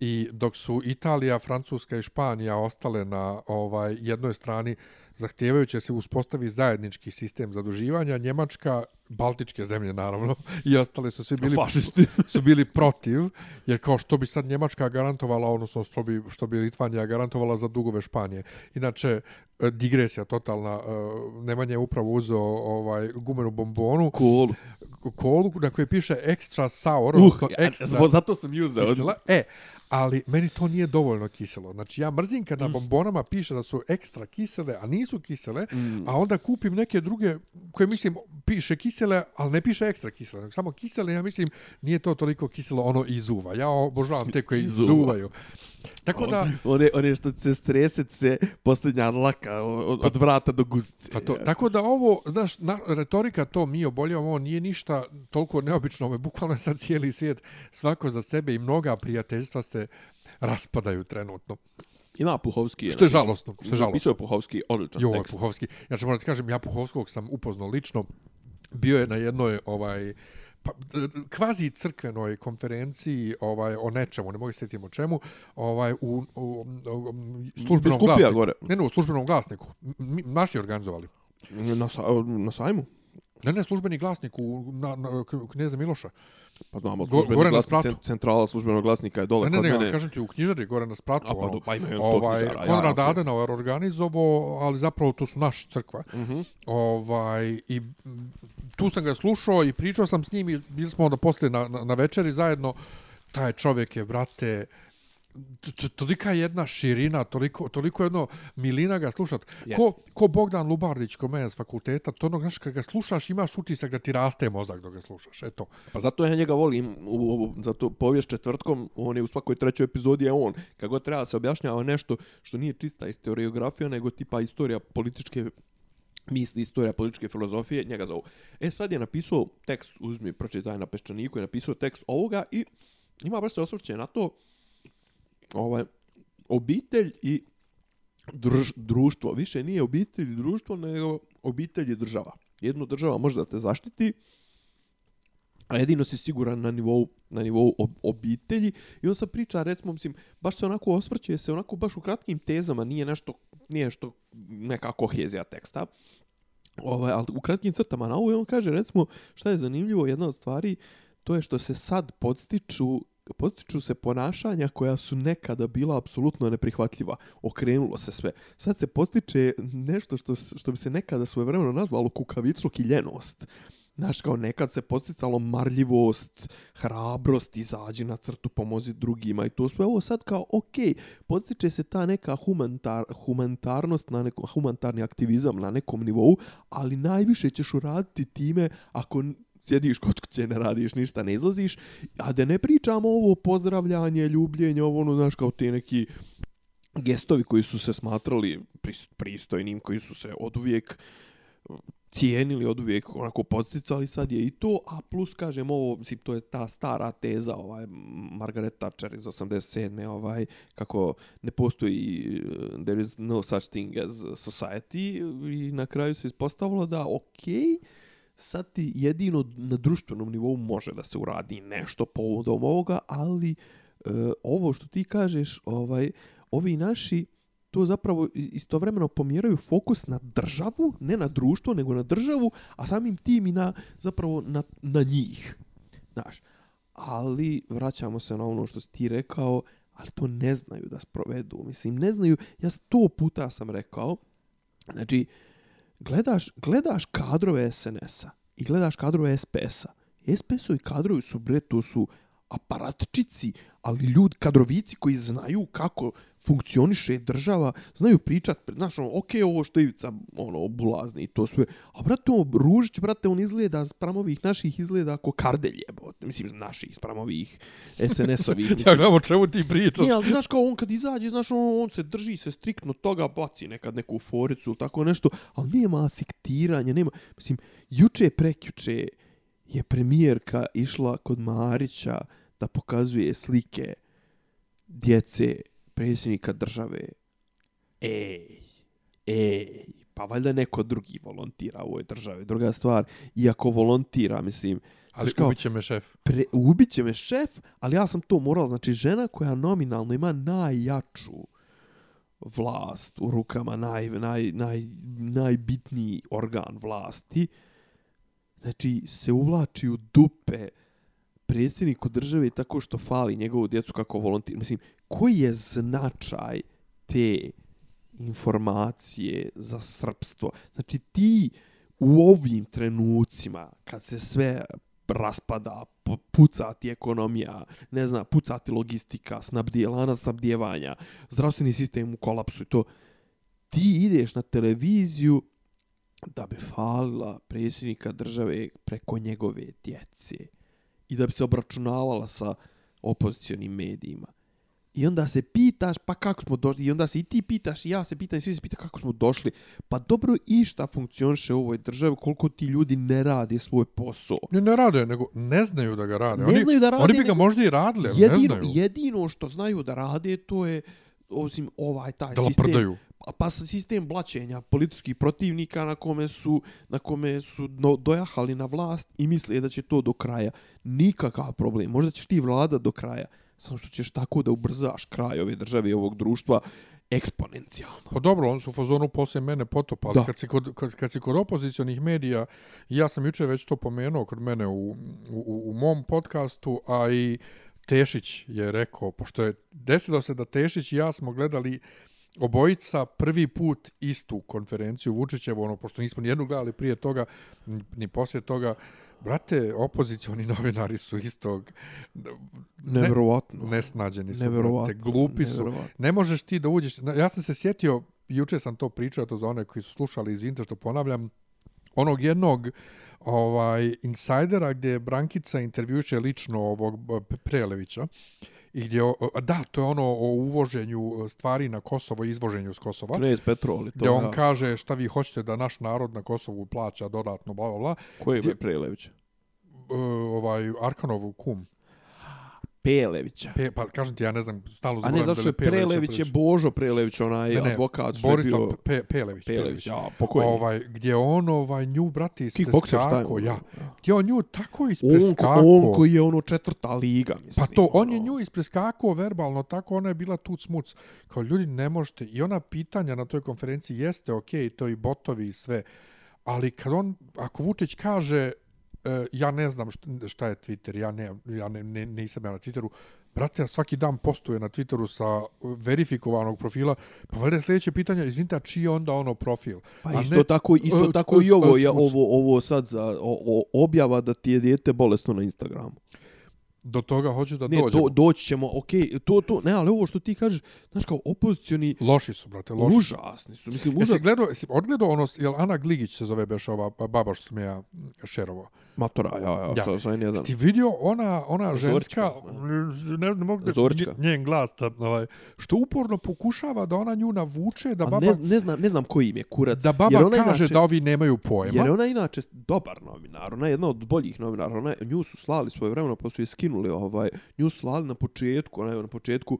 i dok su Italija, Francuska i Španija ostale na ovaj jednoj strani zahtjevajući da se uspostavi zajednički sistem zaduživanja, Njemačka, Baltičke zemlje naravno, i ostale su svi bili, Fašisti. su bili protiv, jer kao što bi sad Njemačka garantovala, odnosno što bi, što bi Litvanija garantovala za dugove Španije. Inače, e, digresija totalna, e, Nemanja je upravo uzeo ovaj, gumenu bombonu, Cool. kolu na kojoj piše extra sour, Uh, ja, zato sam ju uzeo. E, ali meni to nije dovoljno kiselo. Znači, ja mrzim kad na bombonama piše da su ekstra kisele, a nisu kisele, Mm. a onda kupim neke druge koje, mislim, piše kisele, ali ne piše ekstra kisele, nego samo kisele, ja mislim, nije to toliko kiselo, ono izuva. Ja obožavam te koje Izuva. izuvaju. Tako da, One, one što se streset se posljednja dlaka od, od vrata do guzice. Pa to, tako da ovo, znaš, na, retorika to mi oboljavamo, ovo nije ništa toliko neobično, ovo je bukvalno sad cijeli svijet, svako za sebe i mnoga prijateljstva se raspadaju trenutno. Ima Puhovski. Što je žalostno, što je žalostno. Napisao je Puhovski odličan Jo, je tekst. Puhovski. Ja ću moram da ti kažem, ja Puhovskog sam upoznao lično. Bio je na jednoj ovaj pa, kvazi crkvenoj konferenciji ovaj o nečemu, ne mogu se sjetiti o čemu, ovaj u, u, u, u službenom glasniku. gore. Ne, ne, u službenom glasniku. M- m- naši organizovali. Na, sa, na sajmu? Ne, ne, službeni glasnik u, na, na, k- knjeza Miloša. Pa znamo, Go- službeni na glasnik, spratu. cen- centrala službenog glasnika je dole Ne, ne, kod ne, mene. ali kažem ti u knjižari, gore na spratu. A pa, ono, pa imaju ovaj, knjižara, ja, Konrad okej. Adenauer organizovao, ali zapravo to su naša crkva. Mhm. Ovaj, I tu sam ga slušao i pričao sam s njim i bili smo onda poslije na, na, na večeri zajedno. Taj čovjek je, brate, t- tolika jedna širina, toliko, toliko jedno milina ga slušat. Ko, ko Bogdan Lubardić, ko mene s fakulteta, to ono, znaš, kad ga slušaš, imaš utisak da ti raste mozak dok ga slušaš. Eto. Pa zato ja njega volim, u, u, zato povijest četvrtkom, on je u svakoj trećoj epizodi je on. Kako treba se objašnjava nešto što nije čista historiografija, nego tipa istorija političke misli, istorija političke filozofije, njega zovu. E, sad je napisao tekst, uzmi, pročitaj na peščaniku, je napisao tekst ovoga i ima baš se osvrće na to, ovaj, obitelj i drž, društvo. Više nije obitelj i društvo, nego obitelj i država. Jedno država može da te zaštiti, a jedino si siguran na nivou, na nivou ob obitelji i on sad priča, recimo, mislim, baš se onako osvrće se, onako baš u kratkim tezama, nije nešto, nije što neka kohezija teksta, ovaj, ali u kratkim crtama na ovo on kaže, recimo, šta je zanimljivo, jedna od stvari, to je što se sad podstiču potiču se ponašanja koja su nekada bila apsolutno neprihvatljiva. Okrenulo se sve. Sad se potiče nešto što, što bi se nekada svojevremeno nazvalo kukavičluk i ljenost. Znaš, kao nekad se posticalo marljivost, hrabrost, izađi na crtu, pomozi drugima i to sve. Ovo sad kao, ok, postiče se ta neka humanitar, humanitarnost, na neko, humanitarni aktivizam na nekom nivou, ali najviše ćeš uraditi time ako sjediš kod kuće, ne radiš ništa, ne izlaziš, a da ne pričamo ovo pozdravljanje, ljubljenje, ovo ono, znaš, kao ti neki gestovi koji su se smatrali pristojnim, koji su se od uvijek cijenili od uvijek onako posticali sad je i to a plus kažem ovo mislim to je ta stara teza ovaj Margaret Thatcher iz 87. ovaj kako ne postoji e, there is no such thing as society i na kraju se ispostavilo da okej okay, sad ti jedino na društvenom nivou može da se uradi nešto povodom ovoga, ali e, ovo što ti kažeš, ovaj, ovi naši to zapravo istovremeno pomjeraju fokus na državu, ne na društvo, nego na državu, a samim tim i na, zapravo na, na njih. Znaš, ali vraćamo se na ono što si ti rekao, ali to ne znaju da sprovedu. Mislim, ne znaju, ja sto puta sam rekao, znači, uh, gledaš, gledaš kadrove SNS-a i gledaš kadrove SPS-a. SPS-ovi kadrovi su, bre, to su aparatčici, ali ljudi, kadrovici koji znaju kako funkcioniše država, znaju pričat, znaš, ono, ok, ovo što Ivica, ono, bulazni i to sve, a brate, on, Ružić, brate, on izgleda, sprem ovih naših izgleda ako kardelje, bo, mislim, naših, sprem ovih SNS-ovih. ja gledam o čemu ti pričaš. Nije, ali, znaš, kao on kad izađe, znaš, on, on se drži se striktno toga, baci nekad neku foricu ili tako nešto, ali nema afektiranja, nema, mislim, juče, prekjuče, je premijerka išla kod Marića da pokazuje slike djece predsjednika države. Ej, ej, pa valjda neko drugi volontira u ovoj državi. Druga stvar, iako volontira, mislim... Ali kao, ubiće me šef. Pre, ubiće me šef, ali ja sam to moral. Znači, žena koja nominalno ima najjaču vlast u rukama, naj, naj, naj, najbitniji organ vlasti, znači, se uvlači u dupe predsjedniku države tako što fali njegovu djecu kako volontir. Mislim, koji je značaj te informacije za srpstvo? Znači, ti u ovim trenucima, kad se sve raspada, pucati ekonomija, ne znam, pucati logistika, snabdijelana snabdijevanja, zdravstveni sistem u kolapsu i to, ti ideš na televiziju da bi falila predsjednika države preko njegove djece i da bi se obračunavala sa opozicijonim medijima. I onda se pitaš, pa kako smo došli, i onda se i ti pitaš, i ja se pitam, i svi se pita kako smo došli. Pa dobro i šta funkcioniše u ovoj državi, koliko ti ljudi ne radi svoj posao. Ne, ne rade, nego ne znaju da ga rade. Ne oni, znaju da rade. Oni bi ga možda i radili, ali jedino, ne znaju. Jedino što znaju da rade, to je, osim ovaj taj da sistem. Laprdaju pa sistem blaćenja političkih protivnika na kome su na kome su no, dojahali na vlast i misle da će to do kraja nikakav problem možda ćeš ti vlada do kraja samo što ćeš tako da ubrzaš kraj ove države i ovog društva eksponencijalno. Pa dobro, on su u fazonu posle mene potopali. Da. Kad, si kod, kad, kad si kod opozicijonih medija, ja sam juče već to pomenuo kod mene u, u, u mom podcastu, a i Tešić je rekao, pošto je desilo se da Tešić i ja smo gledali obojica prvi put istu konferenciju Vučićevu, ono, pošto nismo nijednu gledali prije toga, ni, ni poslije toga, Brate, opozicioni novinari su istog... Ne, Neverovatno. nesnađeni su, brate, glupi su. Ne možeš ti da uđeš... Ja sam se sjetio, juče sam to pričao, to za one koji su slušali, izvinite što ponavljam, onog jednog ovaj insajdera gdje je Brankica intervjuče lično ovog Prelevića i gdje, da, to je ono o uvoženju stvari na Kosovo i izvoženju s Kosova. Knez Petroli, to Gdje on ja. kaže šta vi hoćete da naš narod na Kosovu plaća dodatno, bla, bla, bla. Koji je Prelević? E, ovaj, Arkanov kum. Pelevića. Pe, pa kažem ti, ja ne znam, stalno A zaboravim ne, zato što je da li Pelević Prelević je Prelević. Božo Prelević, onaj Ne, ne, advokat što Borislav je bio... Pe, Pelević. Pelević, ja, pokojni. Ovaj, gdje on ovaj, nju, brati, je? ispreskako, on? ja. Gdje on nju tako On, ispreskako. on koji je ono četvrta liga, mislim. Pa to, on je ono. nju ispreskakao verbalno, tako ona je bila tuc muc. Kao ljudi ne možete. I ona pitanja na toj konferenciji jeste ok, to i botovi i sve. Ali kad on, ako Vučić kaže e, ja ne znam šta, šta je Twitter, ja, ne, ja ne, ne, nisam ja na Twitteru, brate, ja svaki dan postuje na Twitteru sa verifikovanog profila, pa valjda je sljedeće pitanje, izvinite, čiji je onda ono profil? Pa A isto ne- tako, isto e, tako i ovo, e, je, smuc. ovo, ovo sad za o, o, objava da ti je dijete bolesno na Instagramu. Do toga hoću da Ne, dođemo. to, doći ćemo, okej, to, to, ne, ali ovo što ti kažeš, znaš kao opozicioni, Loši su, brate, loši. užasni su, mislim, Jesi užasni. gledao, jesi odgledao ono, jel Ana Gligić se zove beš ova baba što sam ja šerovo? Matora, ja, ja, Ja. sa, sa N1. Ti vidio ona, ona ženska, Zorička, ne, ne mogu da, njen glas, da, ovaj, što uporno pokušava da ona nju navuče, da A baba, ne, ne, znam, ne znam koji im je kurac. da baba jer ona kaže inače- da ovi nemaju pojma. Jer je ona inače dobar novinar, ona je jedna od boljih novinara, ona je, nju su slali svoje vremeno, pa su je skinuli, ovaj, nju su slali na početku, ona je na početku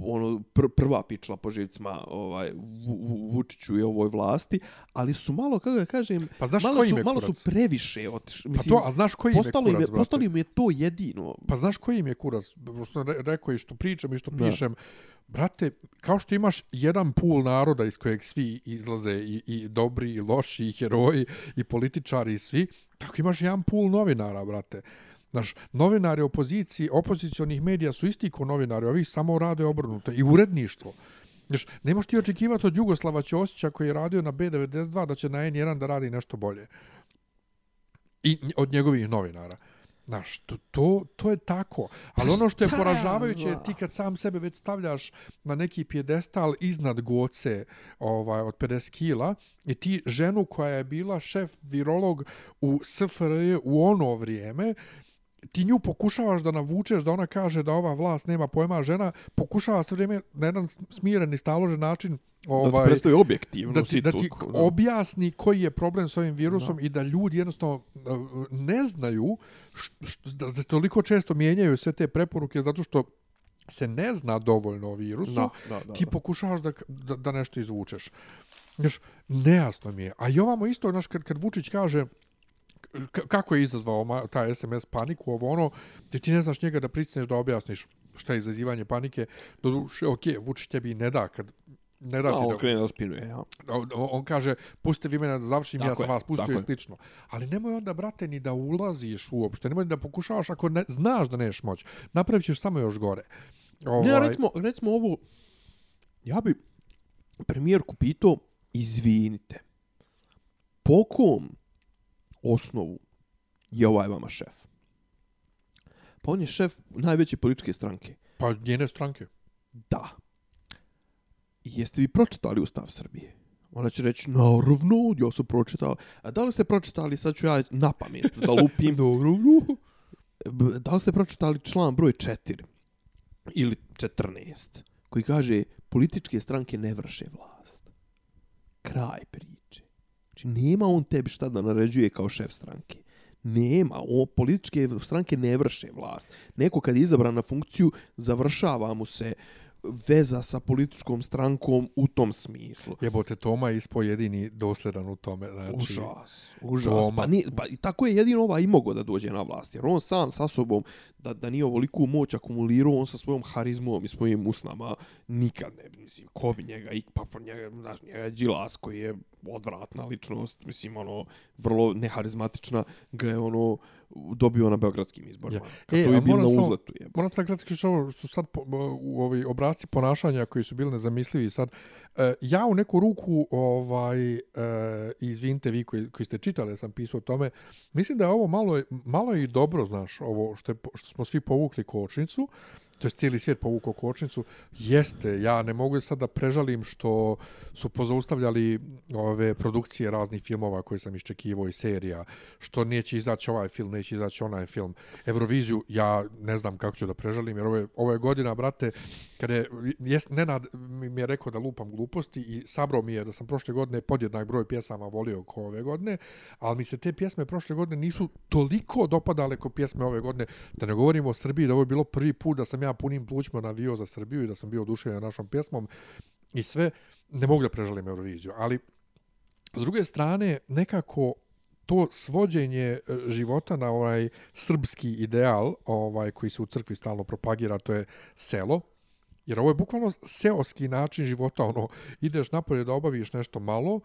ono pr prva pičla po živcima ovaj Vu, Vu, Vučiću i ovoj vlasti, ali su malo kako da kažem, Pa znaš malo koji su malo su previše otišli. Pa Mislim, to, a znaš koji im je postalo im je, kurac, brate? postalo im je to jedino. Pa znaš koji im je kurac? Što sam re- rekao i što pričam i što Da. pišem. Brate, kao što imaš jedan pul naroda iz kojeg svi izlaze i, i dobri i loši i heroji i političari i svi, tako imaš jedan pul novinara, brate. Znaš, novinari opoziciji, opozicionih medija su isti ko novinari, ovi samo rade obrnuto. I uredništvo. Znaš, ne možeš ti očekivati od Jugoslava Ćosića koji je radio na B92 da će na N1 da radi nešto bolje. I od njegovih novinara. Znaš, to, to, to je tako. Ali Pa ono što je poražavajuće je ti kad sam sebe već stavljaš na neki pjedestal iznad goce ovaj, od 50 kila i ti ženu koja je bila šef virolog u SFRJ u ono vrijeme, ti nju pokušavaš da navučeš da ona kaže da ova vlast nema pojma, žena pokušava sve vrijeme na jedan smiren i staložen način Ovaj, da ovaj, ti predstavi objektivno da ti, da ti da. objasni koji je problem s ovim virusom i da ljudi jednostavno uh, ne znaju š, š, da se toliko često mijenjaju sve te preporuke zato što se ne zna dovoljno o virusu, Da, da, da, ti da. pokušavaš da, da, da nešto izvučeš. Znaš, nejasno mi je. A i ovamo isto, znaš, kad, kad Vučić kaže kako je izazvao taj SMS paniku, ovo ono, gdje ti ne znaš njega da pricneš da objasniš šta je izazivanje panike, do duše, ok, Vučić tebi ne da kad ne da A, ti on da, krene da spinuje, ja. on, on kaže, pustite vi mene da završim, ja Tako sam je, vas pustio i slično. Ali nemoj onda, brate, ni da ulaziš uopšte, nemoj da pokušavaš ako ne, znaš da neš moć. Napravit ćeš samo još gore. Ovaj, Ne, recimo, recimo ovo, ja bi premijerku pitao, izvinite, po kom osnovu je ovaj vama šef? Pa on je šef najveće političke stranke. Pa njene stranke. Da. I jeste vi pročitali Ustav Srbije? Ona će reći, naravno, ja sam pročitao. A da li ste pročitali, sad ću ja na pamet da lupim. naravno. Da li ste pročitali član broj 4 ili 14 koji kaže političke stranke ne vrše vlast. Kraj priče. Znači, nema on tebi šta da naređuje kao šef stranke. Nema. O, političke stranke ne vrše vlast. Neko kad je izabran na funkciju, završava mu se veza sa političkom strankom u tom smislu. Jebote, Toma je ispo jedini dosledan u tome. Znači, Užas, užas. Toma. Pa, ni, pa i tako je jedino ovaj i mogao da dođe na vlast. Jer on sam sa sobom, da, da nije ovoliku moć akumulirao, on sa svojom harizmom i svojim usnama nikad ne bi, mislim, ko bi njega, i, pa, njega, znaš, njega je Đilas koji je odvratna ličnost, mislim, ono, vrlo neharizmatična, ga je ono, dobio na beogradskim izborima. Ja. Kad E, su ovi bili na uzletu. Je. Moram sad kratko što što sad po, u ovi obrazci ponašanja koji su bili nezamislivi sad e, ja u neku ruku ovaj e, izvinite vi koji, koji ste čitali sam pisao o tome mislim da je ovo malo malo i dobro znaš ovo što je, što smo svi povukli kočnicu to je cijeli svijet povukao kočnicu, jeste, ja ne mogu sad da prežalim što su pozaustavljali ove produkcije raznih filmova koje sam iščekivao i serija, što neće izaći ovaj film, neće izaći onaj film. Euroviziju, ja ne znam kako ću da prežalim, jer ovo je, ovo je godina, brate, kada je, jest, Nenad mi je rekao da lupam gluposti i sabro mi je da sam prošle godine podjednak broj pjesama volio ko ove godine, ali mi se te pjesme prošle godine nisu toliko dopadale kao pjesme ove godine, da ne govorimo o Srbiji, da ovo je bilo prvi put da sam ja ja punim plućima navio za Srbiju i da sam bio oduševljen našom pjesmom i sve, ne mogu da prežalim Euroviziju, ali s druge strane, nekako to svođenje e, života na ovaj srpski ideal, ovaj koji se u crkvi stalno propagira, to je selo, jer ovo je bukvalno seoski način života, ono, ideš napolje da obaviš nešto malo,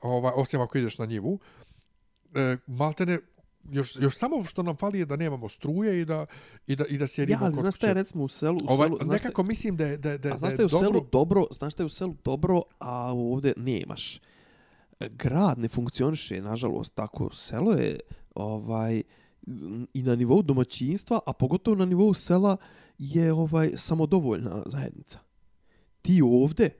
ovaj, osim ako ideš na njivu, e, maltene, još, još samo što nam fali je da nemamo struje i da, i da, i da sjedimo Ja, ali kod znaš šta je recimo u selu? U Ovaj, selu znaš nekako mislim da je, da, je- da, A da znaš je šta je u dobro... selu dobro, znaš šta je u selu dobro, a ovdje nemaš. Grad ne funkcioniše, nažalost, tako. Selo je ovaj i na nivou domaćinstva, a pogotovo na nivou sela je ovaj samodovoljna zajednica. Ti ovdje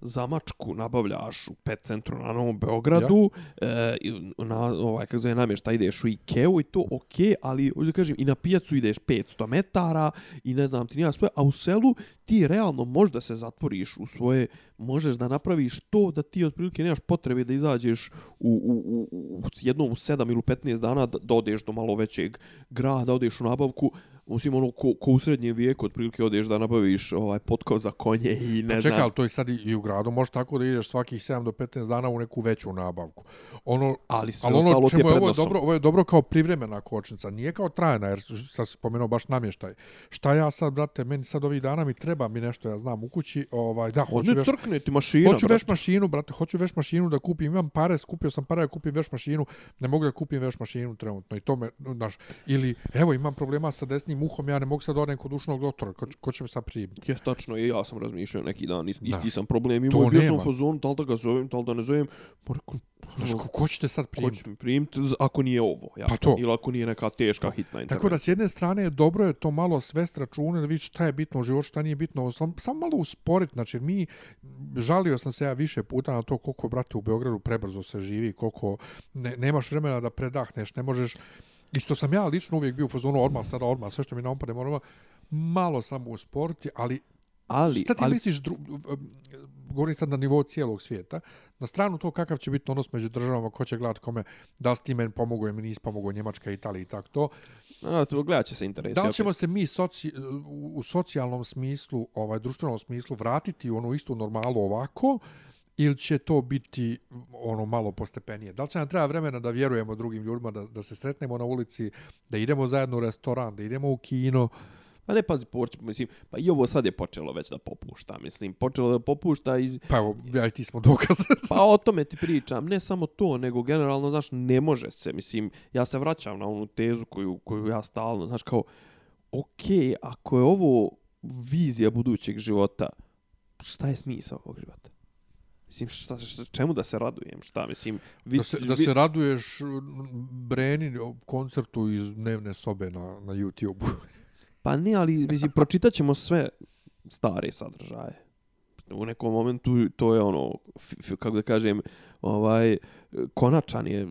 za mačku nabavljaš u pet centru na Novom Beogradu, ja. e, na, ovaj, kako zove namješta, ideš u Ikeu i to ok, ali, hoću da kažem, i na pijacu ideš 500 metara i ne znam ti nija sve, a u selu ti realno možeš da se zatvoriš u svoje, možeš da napraviš to da ti otprilike nemaš potrebe da izađeš u, u, u, u jednom u 7 ili 15 dana da, da odeš do malo većeg grada, odeš u nabavku, Osim ono, ko, ko u srednjem vijeku, otprilike odeš da nabaviš ovaj potkov za konje i ne Pa znam. čekaj, ali to je sad i, i u gradu, može tako da ideš svakih 7 do 15 dana u neku veću nabavku. Ono, ali sve ali ono ostalo čemu je ovo je dobro, ovo je dobro kao privremena kočnica, nije kao trajna, jer sad si spomenuo baš namještaj. Šta ja sad, brate, meni sad ovih dana mi treba mi nešto, ja znam, u kući, ovaj, da, hoću Ne veš, crkne ti mašina, hoću brate. veš mašinu, brate, hoću veš mašinu da kupim, imam pare, skupio sam pare da kupim veš mašinu, ne mogu da kupim veš mašinu trenutno i to me, znaš, ili, evo, imam problema sa desnim uhom, ja ne mogu sad odem kod ušnog doktora, ko, ko će me sad primiti? Jes, tačno, i ja sam razmišljao neki dan, isti, Da. isti sam problem To imao, bio sam u fazonu, da li da ga zovem, da li da ne zovem, pa rekao, Znaš, ko, ko će te sad ko primiti? će mi primiti, ako nije ovo, ja, Pa to. ili ako nije neka teška hitna Tako intervencija. da s jedne strane je dobro je to malo svest račune da vidiš šta je bitno u životu, šta nije bitno, samo sam malo usporiti, znači mi, žalio sam se ja više puta na to koliko, brate, u Beogradu prebrzo se živi, koliko ne, nemaš vremena da predahneš, ne možeš, isto sam ja lično uvijek bio u fazonu odmah, sada odmah, sve što mi naopade moramo, malo samo usporiti, ali ali, Šta ti ali, misliš, dru, govorim sad na nivou cijelog svijeta, na stranu to kakav će biti odnos među državama, ko će gledat kome, da li ti meni pomogao, mi nisi pomogao, Njemačka, Italija i tako to. a, to gledat će se interes. Da li ćemo se mi soci, u, u socijalnom smislu, ovaj društvenom smislu vratiti u onu istu normalu ovako ili će to biti ono malo postepenije? Da li će nam treba vremena da vjerujemo drugim ljudima, da, da se sretnemo na ulici, da idemo zajedno u restoran, da idemo u kino? Pa ne, pazi, poč, mislim, pa i ovo sad je počelo već da popušta, mislim, počelo da popušta iz, Pa evo, ja i ti smo dokaz. Pa o tome ti pričam, ne samo to, nego generalno, znaš, ne može se, mislim, ja se vraćam na onu tezu koju, koju ja stalno, znaš, kao, okej, ako je ovo vizija budućeg života, šta je smisao ovog života? Mislim, šta, šta, čemu da se radujem, šta, mislim, vi, da, se, da se raduješ Breni koncertu iz dnevne sobe na, na YouTube. Pa ne, ali, mislim, pročitat ćemo sve stare sadržaje. U nekom momentu to je ono, kako da kažem, ovaj, konačan je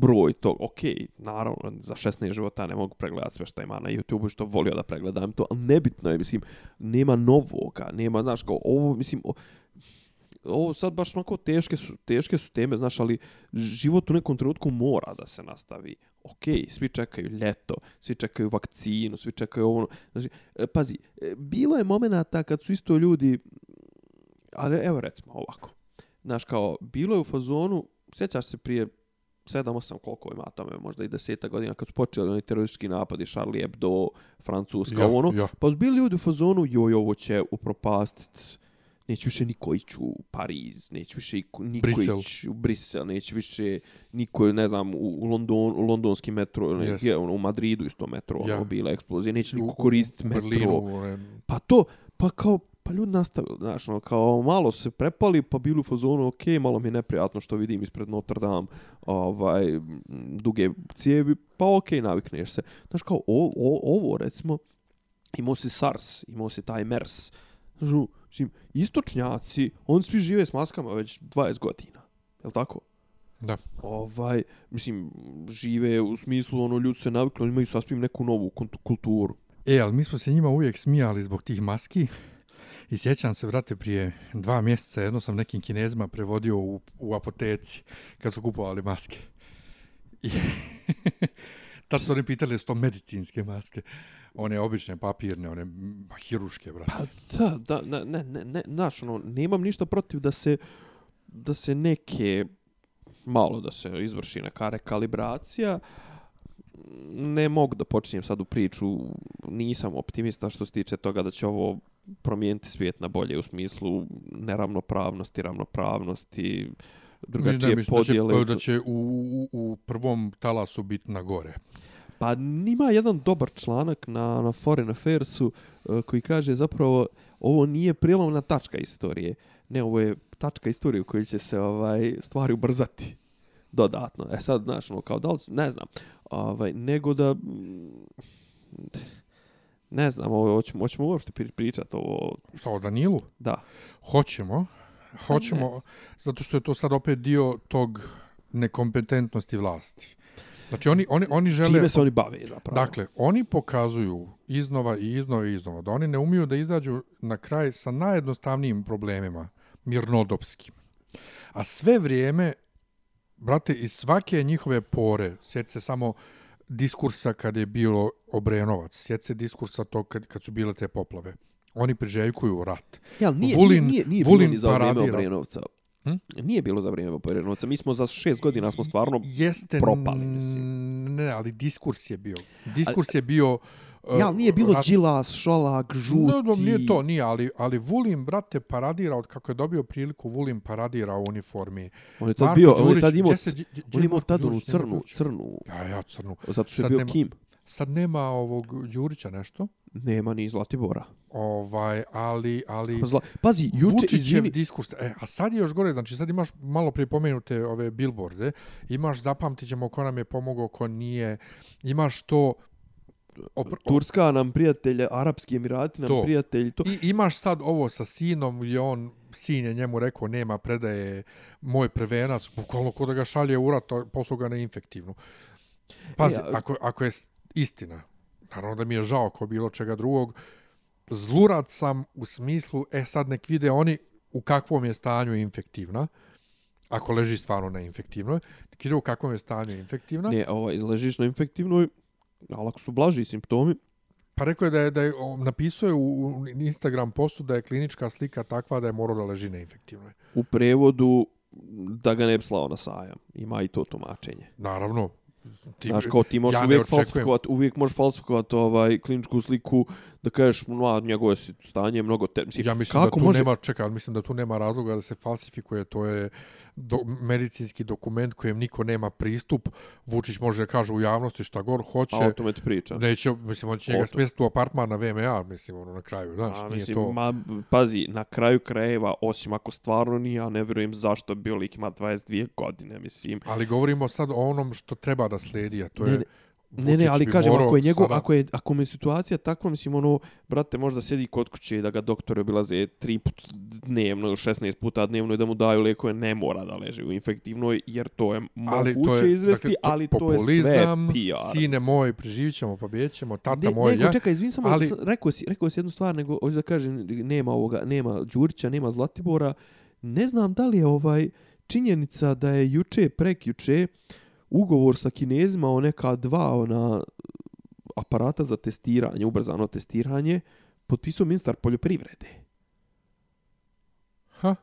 broj tog, ok, naravno, za 16 života ne mogu pregledat sve što ima na YouTube, što volio da pregledam to, ali nebitno je, mislim, nema novoga, nema, znaš, kao, ovo, mislim, o, ovo sad baš onako teške su, teške su teme, znaš, ali život u nekom trenutku mora da se nastavi. Ok, svi čekaju ljeto, svi čekaju vakcinu, svi čekaju ovo. Znači, e, pazi, e, bilo je momenata kad su isto ljudi, ali evo recimo ovako, znaš, kao, bilo je u fazonu, sjećaš se prije 7-8 koliko ima tome, možda i 10 godina, kad su počeli oni teroristički napadi, Charlie Hebdo, Francuska, Ja, ono, ja. pa su bili ljudi u fazonu, joj, ovo će upropastiti neće više niko ići u Pariz, neće više iko- niko Brisel. ići u Brisel, neće više niko, ne znam, u, u, London, u londonski metro, ne, Jest. gdje, ono, u Madridu isto metro, Ja. ono, bila eksplozija, neće niko koristiti metro. Berlinu, one, Pa to, pa kao, pa ljudi nastavili, znaš, ono, kao malo se prepali, pa bili u fazonu, ok, malo mi je neprijatno što vidim ispred Notre Dame, ovaj, duge cijevi, pa ok, navikneš se. Znaš, kao, o, o, ovo, recimo, imao si SARS, imao si taj MERS, znaš, ono, mislim, istočnjaci, oni svi žive s maskama već 20 godina, je tako? da. Ovaj, mislim, žive u smislu, ono, ljudi se navikli, oni imaju sasvim neku novu kulturu. E, ali mi smo se njima uvijek smijali zbog tih maski. I sjećam se, vrate, prije dva mjeseca jedno sam nekim kinezima prevodio u, u apoteci kad su kupovali maske. I tad su oni pitali su to medicinske maske. One obične papirne, one mm, hiruške, brate. Pa da, da, ne, ne, ne, ne, znaš, ono, nemam ništa protiv da se, da se neke, malo da se izvrši neka rekalibracija, ne mogu da počinjem sad u priču, nisam optimista što se tiče toga da će ovo promijeniti svijet na bolje u smislu neravnopravnosti, ravnopravnosti, drugačije Ne, mislim da će, podjele. da će u, u, u prvom talasu biti na gore. Pa ima jedan dobar članak na, na Foreign Affairsu uh, koji kaže zapravo ovo nije prijelomna tačka istorije. Ne, ovo je tačka istorije u kojoj će se ovaj stvari ubrzati dodatno. E sad, znaš, ono, kao da li, ne znam, ovaj, nego da, ne znam, ovo, hoćemo, hoćemo uopšte pri- pričati ovo, Šta, o Danilu? da. Hoćemo. Hoćemo, zato što je to sad opet dio tog nekompetentnosti vlasti. Znači, oni, oni, oni žele... Čime se oni bave zapravo? Dakle, oni pokazuju iznova i iznova i iznova da oni ne umiju da izađu na kraj sa najjednostavnijim problemima, mirnodopskim. A sve vrijeme, brate, iz svake njihove pore, sjeti se samo diskursa kad je bilo Obrenovac, sjeti se diskursa to kad, kad su bile te poplave. Oni priželjkuju rat. Ja, nije, Vulin- nije, nije, nije Vulin bilo ni za vrijeme paradira. Obrenovca. Hm? Nije bilo za vrijeme Obrenovca. Mi smo za šest godina smo stvarno Jeste, propali, mislim. Ne, ali diskurs je bio. Diskurs je bio... uh, Ja, ali nije bilo rat- Đilas, Šolak, Žuti. Ne, no, nije to, nije, ali, ali Vulin, brate, paradira, od kako je dobio priliku, Vulin paradira u uniformi. On je tad Marko bio, on je Đurić, tad imao, on je imao tad onu Đurić, crnu, crnu, Ja, ja, crnu. zato što je Sad bio nema- Kim. Sad nema ovog Đurića nešto, Nema ni Zlatibora. ovaj, ali, ali Zla... Pazi, juče, Vučićev izvini, diskurs, e, a sad je još gore, znači sad imaš malo prije pomenute ove billboarde, imaš, zapamtit ćemo ko nam je pomogao, ko nije, imaš to, opr- Turska nam prijatelje, Arapski Emirati nam To. prijatelji, to. I imaš sad ovo sa sinom gdje on, sin je njemu rekao nema predaje moj prvenac, bukvalno ko da ga šalje u rat, a poslao ga na infektivnu. Pazi, E, ako, ako je istina, naravno da mi je žao ko bilo čega drugog, zlurat sam u smislu, e sad nek vide oni u kakvom je stanju infektivna, ako leži stvarno na infektivnoj, nek vide u kakvom je stanju infektivna. Ne, ovaj, ležiš na infektivnoj, ali ako su blaži simptomi, Pa rekao je da je, da je napisao je u, u Instagram postu da je klinička slika takva da je morao da leži na infektivnoj. u prevodu da ga ne bi slao na sajam. Ima i to tumačenje. Naravno. Ti, Znaš, kao ti možeš ja uvijek falsifikovat, uvijek možeš falsifikovat ovaj kliničku sliku da kažeš, no, njegovo je stanje je mnogo te... Mislim, ja mislim kako da tu može... nema, čekaj, ali mislim da tu nema razloga da se falsifikuje, to je do, medicinski dokument kojem niko nema pristup. Vučić može da kaže u javnosti šta god hoće. A o tome ti pričam. Neće, mislim, on će njega smjestiti u apartman na VMA, mislim, ono, na kraju, znaš, A, nije mislim, to... Ma, pazi, na kraju krajeva, osim ako stvarno nije, ja ne vjerujem zašto bio lik ima 22 godine, mislim. Ali govorimo sad o onom što treba da sledi, a to je... Ne, ne, Ne, ne, ali kažem, ako je, njegov, sada- ako, je, ako mu je situacija takva, mislim, ono, brate, možda sjedi kod kuće da ga doktori obilaze tri put dnevno ili 16 puta dnevno i da mu daju lijekove, ne mora da leži u infektivnoj, jer to je ali moguće to je, izvesti, dakle, to, ali to je sve populizam, PR. Sine moj, preživit ćemo, pobjejet ćemo, tata ne, moj, nego, ja. čekaj, izvin samo, ali- rekao, si, rekao si jednu stvar, nego hoću da kažem, nema ovoga, nema Đurića, nema Zlatibora. Ne znam da li je ovaj činjenica da je juče, prekjuče, ugovor sa kinezima o neka dva ona aparata za testiranje, ubrzano testiranje, potpisao ministar poljoprivrede. Ha?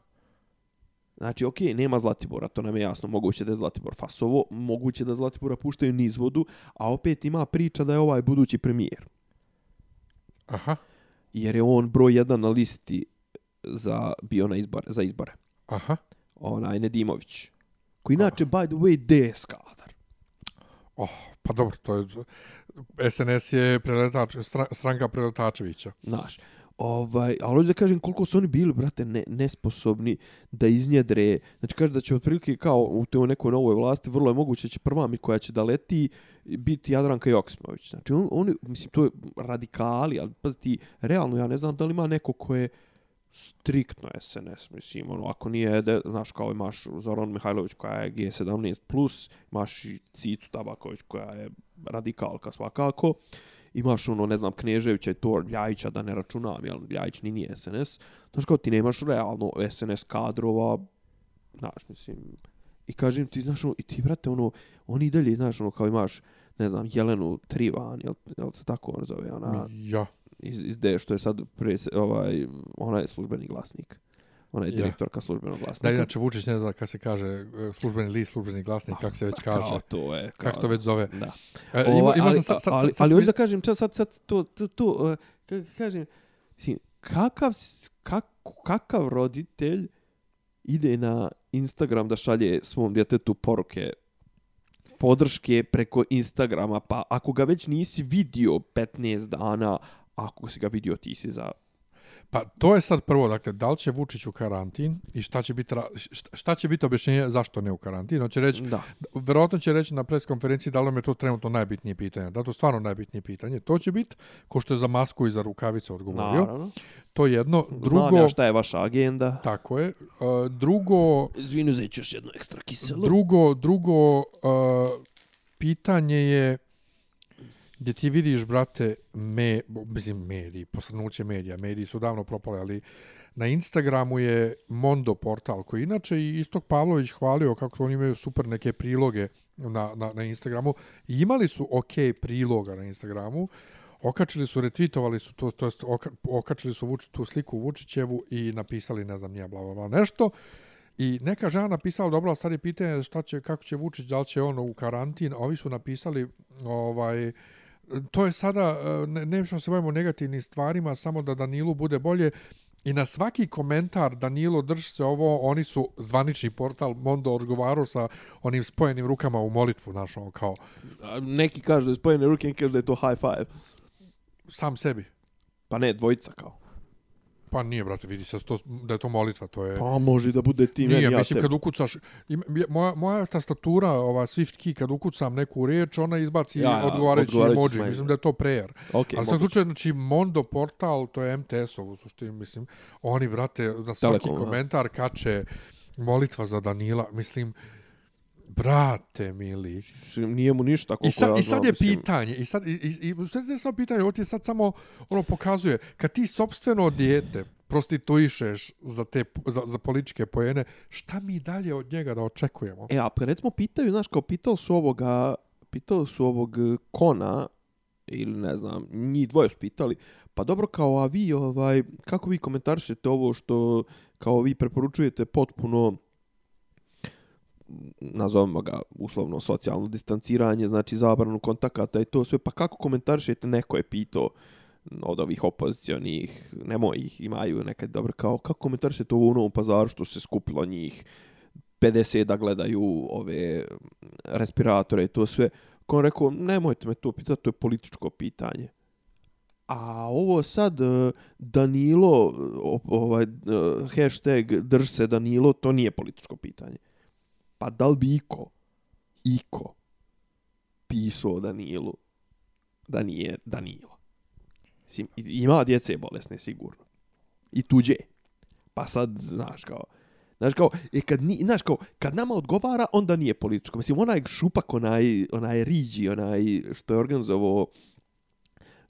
Znači, okej, nema Zlatibora, to nam je jasno. Moguće da je Zlatibor fasovo, moguće da Zlatibora puštaju niz vodu, a opet ima priča da je ovaj budući premijer Aha. jer je on broj jedan na listi za, bio na izbore, za izbore. Aha. Onaj Nedimović. Koji inače, by the way, DS kadar. Oh, pa dobro, to je... SNS je preletač, stra, stranka preletačevića. Znaš. Ovaj, ali hoću da kažem koliko su oni bili, brate, ne, nesposobni da iznjedre. Znači, kaže da će otprilike kao u toj nekoj novoj vlasti, vrlo je moguće da će prva mi koja će da leti biti Jadranka Joksimović. Znači, on, oni, mislim, to je radikali, ali pazi ti, realno, ja ne znam da li ima neko ko je striktno SNS, mislim, ono, ako nije, de, znaš, kao imaš Zoran Mihajlović koja je G17+, plus, imaš i Cicu Tabaković koja je radikalka svakako, imaš ono, ne znam, Kneževića i to, Ljajića da ne računam, jel, Ljajić ni nije SNS, znaš, kao ti nemaš realno SNS kadrova, znaš, mislim, i kažem ti, znaš, ono, i ti, brate, ono, oni dalje, znaš, ono, kao imaš, ne znam, Jelenu Trivan, jel, jel se tako on zove, ona, Ja iz, iz D, što je sad, pre, ovaj, ona je službeni glasnik. Ona je Ja. direktorka službenog glasnika. Da, inače Vučić ne zna kako se kaže e, službeni list, službeni glasnik, kako se već kaže. Kao to je. Kako se to već zove. Da. E, ima, ima ali, sad, sad, ali, sad, ali sam hoću da kažem, čas, sad, sad, to, to, to uh, kažem, mislim, kakav, kak, kakav roditelj ide na Instagram da šalje svom djetetu poruke podrške preko Instagrama, pa ako ga već nisi vidio 15 dana, ako si ga vidio, ti si za... Pa to je sad prvo, dakle, da li će Vučić u karantin i šta će biti, šta, će biti objašnjenje zašto ne u karantin? On će reći, Da. verovatno će reći na pres konferenciji da li nam je to trenutno najbitnije pitanje. Da, to je stvarno najbitnije pitanje. To će biti, ko što je za masku i za rukavice odgovorio. Naravno. To je jedno. Drugo... Znam ja šta je vaša agenda. tako je. Uh, drugo, ću još jedno ekstra kiselo. drugo, drugo uh, pitanje je gdje ti vidiš, brate, me, mislim, mediji, posrnuće medija, mediji su davno propali, ali na Instagramu je Mondo portal, koji inače i Istok Pavlović hvalio kako oni imaju super neke priloge na, na, na Instagramu. I imali su ok priloga na Instagramu, okačili su, retvitovali su to, to jest oka, okačili su Vuč, tu sliku Vučićevu i napisali, ne znam, nije bla, bla, bla, nešto. I neka žena napisala, dobro, sad je pitanje šta će, kako će Vučić, da li će on u karantin, a ovi su napisali, ovaj, to je sada, e, ne, ne se bavimo negativnim stvarima, samo da Danilu bude bolje. I na svaki komentar Danilo drži se ovo, oni su zvanični portal Mondo odgovarao sa onim spojenim rukama u molitvu našom, kao A, Neki kažu da je spojene ruke, neki kažu da je to high five. sam sebi. Pa ne, dvojica kao. Pa nije, brate, vidi se to, da je to molitva, to je... Pa može da bude ti Nije, meni, ja mislim, tebi. kad ukucaš, ima, moja, moja tastatura, ova Swift key, kad ukucam neku riječ, ona izbaci Ja, ja, odgovarajući odgovarajući emoji. Mislim da je to prayer. Ok, Ali sad slučaju, znači, Mondo portal, to je MTS-ov, u suštini, mislim, oni, brate, na svaki Telekom, komentar kače molitva za Danila, mislim, brate, mili. Nije mu ništa koliko I sad, ja I sad znam, je mislim. pitanje, i sad, i, i, i sad je samo pitanje, ovo ti sad samo, ono, pokazuje, kad ti sobstveno dijete prostituišeš za, te, za, za političke pojene, šta mi dalje od njega da očekujemo? E, a recimo pitaju, znaš, kao pitali su ovoga, pitali su ovog eh, Kona, ili ne znam, njih dvoje su pitali, pa dobro, kao, a vi, ovaj, kako vi komentarišete ovo što, kao vi preporučujete potpuno, nazovemo ga uslovno socijalno distanciranje, znači zabranu kontakata i to sve, pa kako komentarišete, neko je pitao od ovih opozicionih, nemoj ih, imaju nekad dobro, kao kako komentarišete ovo u Novom pazaru što se skupilo njih 50 da gledaju ove respiratore i to sve. Ko on rekao, nemojte me to pitati, to je političko pitanje. A ovo sad e, Danilo, ovaj, e, hashtag drž se Danilo, to nije političko pitanje. Pa da li bi iko, iko, pisao Danilu da nije Danilo? Mislim, ima djece bolesne sigurno. I tuđe. Pa sad, znaš, kao, Znaš kao, e, kad, ni, znaš kao, kad nama odgovara, onda nije političko. Mislim, onaj šupak, onaj, onaj Riđi, onaj što je organizovao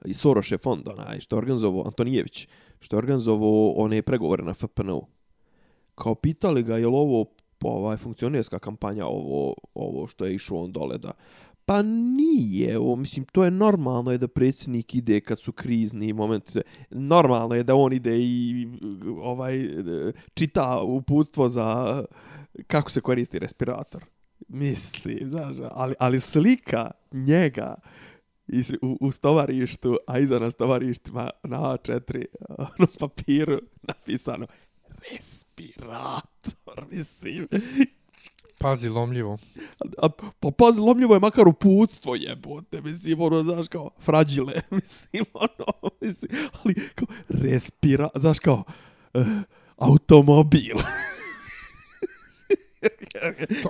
i Soroše fond, onaj što je organizovao Antonijević, što je organizovao one pregovore na FPNU. Kao pitali ga je li ovo ovaj funkcionerska kampanja ovo ovo što je išlo on dole da pa nije, o, mislim, to je normalno je da predsjednik ide kad su krizni momenti. Normalno je da on ide i ovaj čita uputstvo za kako se koristi respirator. Mislim, znaš, ali, ali slika njega iz, u, u stovarištu, a iza na stovarištima na A4 na ono, papiru, napisano respirator, mislim. Pazi, lomljivo. A, pa pazi, lomljivo je makar uputstvo jebote, mislim, ono, znaš, kao, frađile, mislim, ono, mislim, ali, kao, respira, znaš, kao, uh, automobil.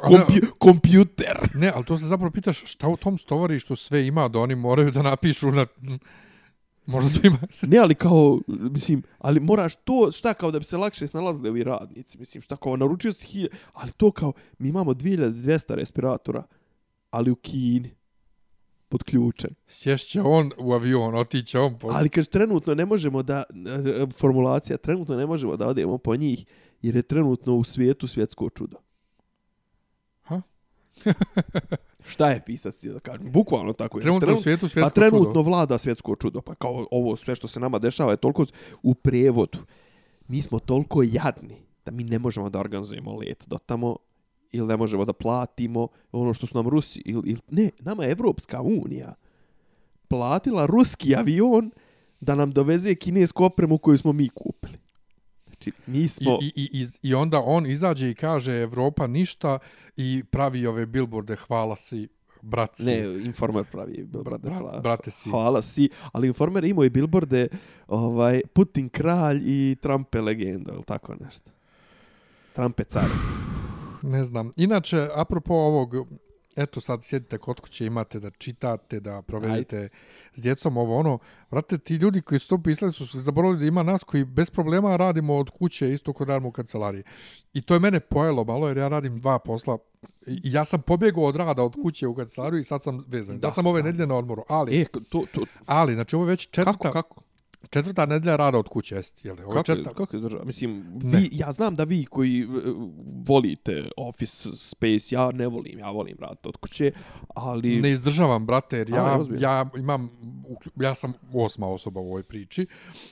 Kompi, kompjuter. Ne, ali to se zapravo pitaš šta u tom stovarištu sve ima da oni moraju da napišu na... Možda to ima... Ne, ali kao, mislim, ali moraš to, šta kao da bi se lakše snalazili ovi radnici, mislim, šta kao, naručio si hilje, ali to kao, mi imamo 2200 respiratora, ali u Kini, pod ključem. Sješće on u avion, otiće on po... Ali kaže, trenutno ne možemo da, formulacija, trenutno ne možemo da odemo po njih, jer je trenutno u svijetu svjetsko čudo. Ha? Šta je pisac, da kažem? Bukvalno tako je. Trenutno u svijetu svjetsko pa trenutno čudo. vlada svjetsko čudo. Pa kao ovo sve što se nama dešava je toliko u prevodu. Mi smo toliko jadni da mi ne možemo da organizujemo let do tamo ili ne možemo da platimo ono što su nam Rusi ili, ili ne, nama je Evropska unija platila ruski avion da nam doveze kinesku opremu koju smo mi kupili. Znači, mi smo... I, i, i, I onda on izađe i kaže Evropa ništa i pravi ove billboarde hvala si brat si. Ne, Informer pravi billboarde. Bra- hvala, brate si. Hvala si, ali Informer imao i billboarde ovaj, Putin kralj i Trump je legenda, ili tako nešto. Trump je car. Ne znam. Inače, apropo ovog, eto sad sjedite kod kuće, imate da čitate, da provedete s djecom ovo ono. Vrate, ti ljudi koji su to pisali su zaboravili da ima nas koji bez problema radimo od kuće isto kod radimo u kancelariji. I to je mene pojelo malo jer ja radim dva posla. I ja sam pobjegao od rada od kuće u kancelariju i sad sam vezan. Da, Da, ja sam ove da. nedelje na odmoru. Ali, e, to, to, ali, znači ovo je već četvrta, kako, kako? Četvrta nedelja rada od kuće. Jest, jel? Ovo je Kako, četvrta, je, kako je izdržao? Mislim, Ne. vi, ja znam da vi koji e, volite office space, ja ne volim, ja volim raditi od kuće, ali... Ne izdržavam, brate, jer A, ja, ozbiljno. ja imam, ja sam osma osoba u ovoj priči.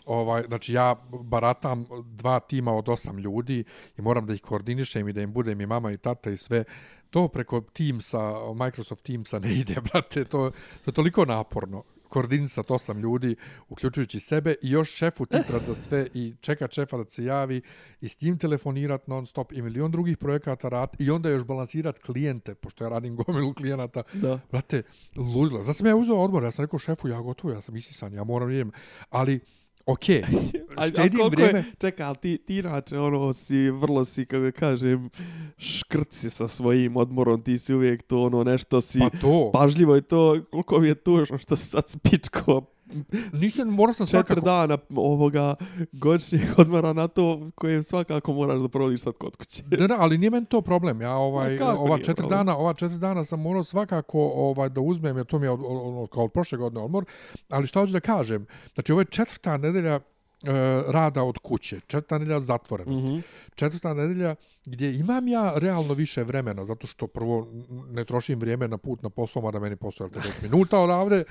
Ovaj, znači, ja baratam dva tima od osam ljudi i moram da ih koordinišem i da im budem i mama i tata i sve. To preko Teamsa, Microsoft Teamsa ne ide, brate, to, to je toliko naporno koordinisati osam ljudi, uključujući sebe i još šefu titrat za sve i čekat šefa da se javi i s njim telefonirat non stop i milion drugih projekata rad i onda još balansirat klijente, pošto ja radim gomilu klijenata, Da. Brate, ludilo. Zato sam ja uzeo odmor, ja sam rekao šefu, ja gotovo, ja sam isisan, ja moram idem. Ali, okej, okay, A, a štedim koliko vrijeme. Je, čekaj, ali ti, ti inače, ono, si, vrlo si, kako kažem, škrci sa svojim odmorom, ti si uvijek to, ono, nešto si, Pa to, pažljivo je to, koliko mi je tužno što si sad spičko nisam, morao sam četiri svakako... dana ovoga godišnjeg odmora na to koje svakako moraš da provodiš sad kod kuće. Da, da, ali nije meni to problem. Ja ovaj kako ova četiri problem? dana, ova četiri dana sam morao svakako ovaj da uzmem, jer to mi je od, od, od, kao od prošle godine odmor. Ali što hoću da kažem? Znači, ovo je četvrta nedelja e, rada od kuće, četvrta nedelja zatvorenosti. Mhm. Četvrta nedelja gdje imam ja realno više vremena, zato što prvo ne trošim vrijeme na put na posao, mada meni posao je 50 minuta odavde,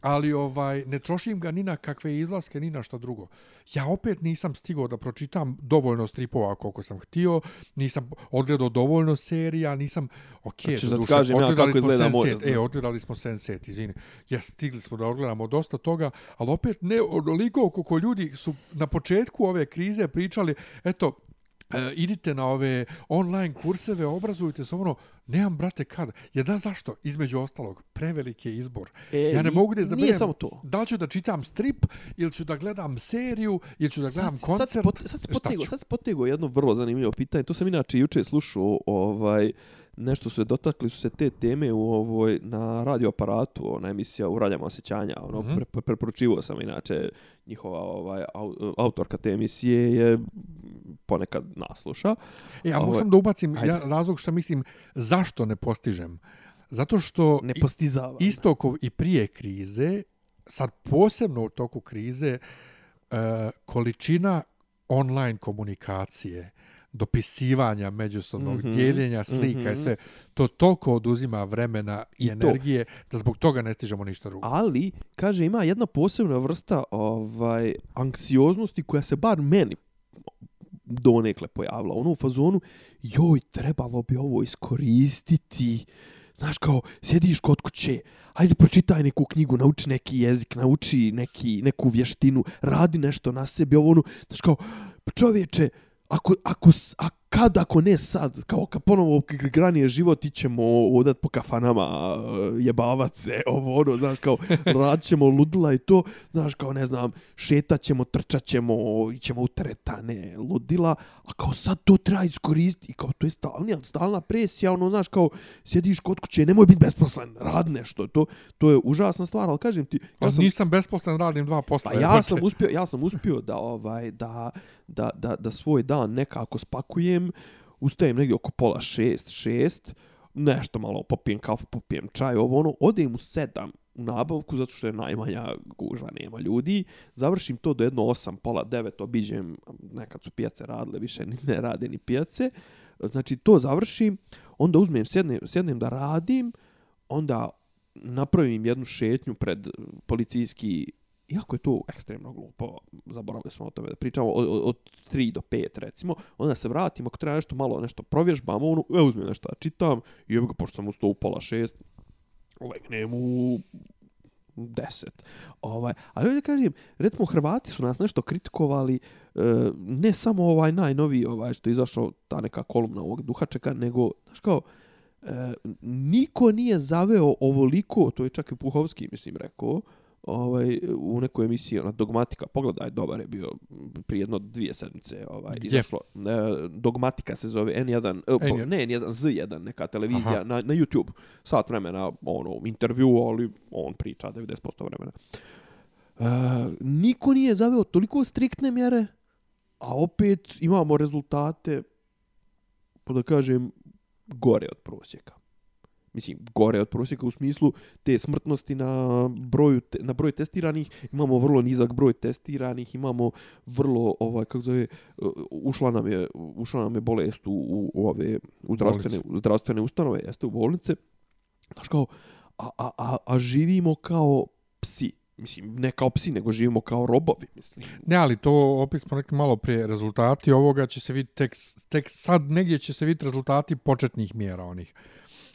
ali ovaj ne trošim ga ni na kakve izlaske, ni na šta drugo. Ja opet nisam stigao da pročitam dovoljno stripova koliko sam htio, nisam odgledao dovoljno serija, nisam, ok, za da ti duše, kažem ja odgledali kako smo moj- Sense8, e, odgledali smo Sense8, izvini, ja stigli smo da odgledamo dosta toga, ali opet ne onoliko koliko ljudi su na početku ove krize pričali, eto, e, idite na ove online kurseve, obrazujte se, ono, nemam, brate, kad? Ja da, zašto? Između ostalog, preveliki je izbor. E, ja ne mogu da Nije izaberem samo to. da li ću da čitam strip, ili ću da gledam seriju, ili ću da gledam sad, koncert. Sad, spot, sad, šta spotego, ću? sad spotego jedno vrlo zanimljivo pitanje. To sam inače juče slušao, ovaj, nešto su je dotakli su se te teme u ovoj na radioaparatu, ona emisija u raljama osjećanja, ono, mm. -hmm. pre, preporučivao sam inače njihova ovaj, au, autorka te emisije je ponekad nasluša. E, a mogu Ovo- sam da ubacim ajde. ja, razlog što mislim zašto ne postižem. Zato što Ne postizava. isto kao i prije krize, sad posebno u toku krize, e, količina online komunikacije, dopisivanja međusobnog, mm Mhm, -hmm, dijeljenja slika mhm. i sve, to toliko oduzima vremena i, I to. energije da zbog toga ne stižemo ništa drugo. Ali, kaže, ima jedna posebna vrsta ovaj anksioznosti koja se bar meni donekle pojavila. Ono u fazonu, joj, trebalo bi ovo iskoristiti. Znaš, kao, sjediš kod kuće, ajde pročitaj neku knjigu, nauči neki jezik, nauči neki, neku vještinu, radi nešto na sebi, ovo ono, znaš, kao, čovječe, ako, ako, a kad ako ne sad, kao kad ponovo granije život, ićemo odat po kafanama, jebavat se, ovo ono, znaš, kao, rad ćemo ludila i to, znaš, kao, ne znam, šetat ćemo, trčat ćemo, ićemo u teretane, ludila, a kao sad to treba iskoristiti, i kao, to je stalnija, stalna presija, ono, znaš, kao, sjediš kod kuće, nemoj biti besposlen, rad nešto, to, to je užasna stvar, ali kažem ti... Ja sam, nisam besposlen, radim dva posla. Pa ja sam uspio, ja sam uspio da, ovaj, da, da, da, da svoj dan nekako spakujem, ustajem negdje oko pola šest, šest, nešto malo popijem kafu, popijem čaj, ovo ono, odem u sedam u nabavku, zato što je najmanja gužva, nema ljudi, završim to do jedno osam, pola devet, obiđem, nekad su pijace radile, više ne rade ni pijace, znači to završim, onda uzmem, sjednem, sjednem da radim, onda napravim jednu šetnju pred policijski iako je to ekstremno glupo, zaboravili smo o tome da pričamo od, od, od 3 do 5 recimo, onda se vratimo, ako treba nešto malo, nešto provježbamo, ono, ja uzmem nešto da čitam, i evo ga, pošto sam ustao u pola 6, legnem ovaj, u 10. Ovaj, ali da kažem, recimo Hrvati su nas nešto kritikovali, e, ne samo ovaj najnoviji, ovaj što je izašao ta neka kolumna ovog duhačeka, nego, znaš kao, e, niko nije zaveo ovoliko, to je čak i Puhovski, mislim, rekao, ovaj u nekoj emisiji ona dogmatika pogledaj dobar je bio prije jedno dvije sedmice ovaj Gdje? izašlo e, dogmatika se zove N1 e, po, N1. ne N1 Z1 neka televizija Aha. na, na YouTube sat vremena ono intervju ali on priča 90% vremena e, niko nije zaveo toliko striktne mjere a opet imamo rezultate pa da kažem gore od prosjeka mislim, gore od prosjeka u smislu te smrtnosti na broju te, na broj testiranih, imamo vrlo nizak broj testiranih, imamo vrlo ovaj kako zove ušla nam je ušla nam je bolest u, u, u ove u zdravstvene u zdravstvene ustanove, jeste u bolnice. Znaš kao a, a, a, a živimo kao psi. Mislim, ne kao psi, nego živimo kao robovi, mislim. Ne, ali to opet smo rekli malo prije, rezultati ovoga će se vidjeti tek, tek sad negdje će se vidjeti rezultati početnih mjera onih.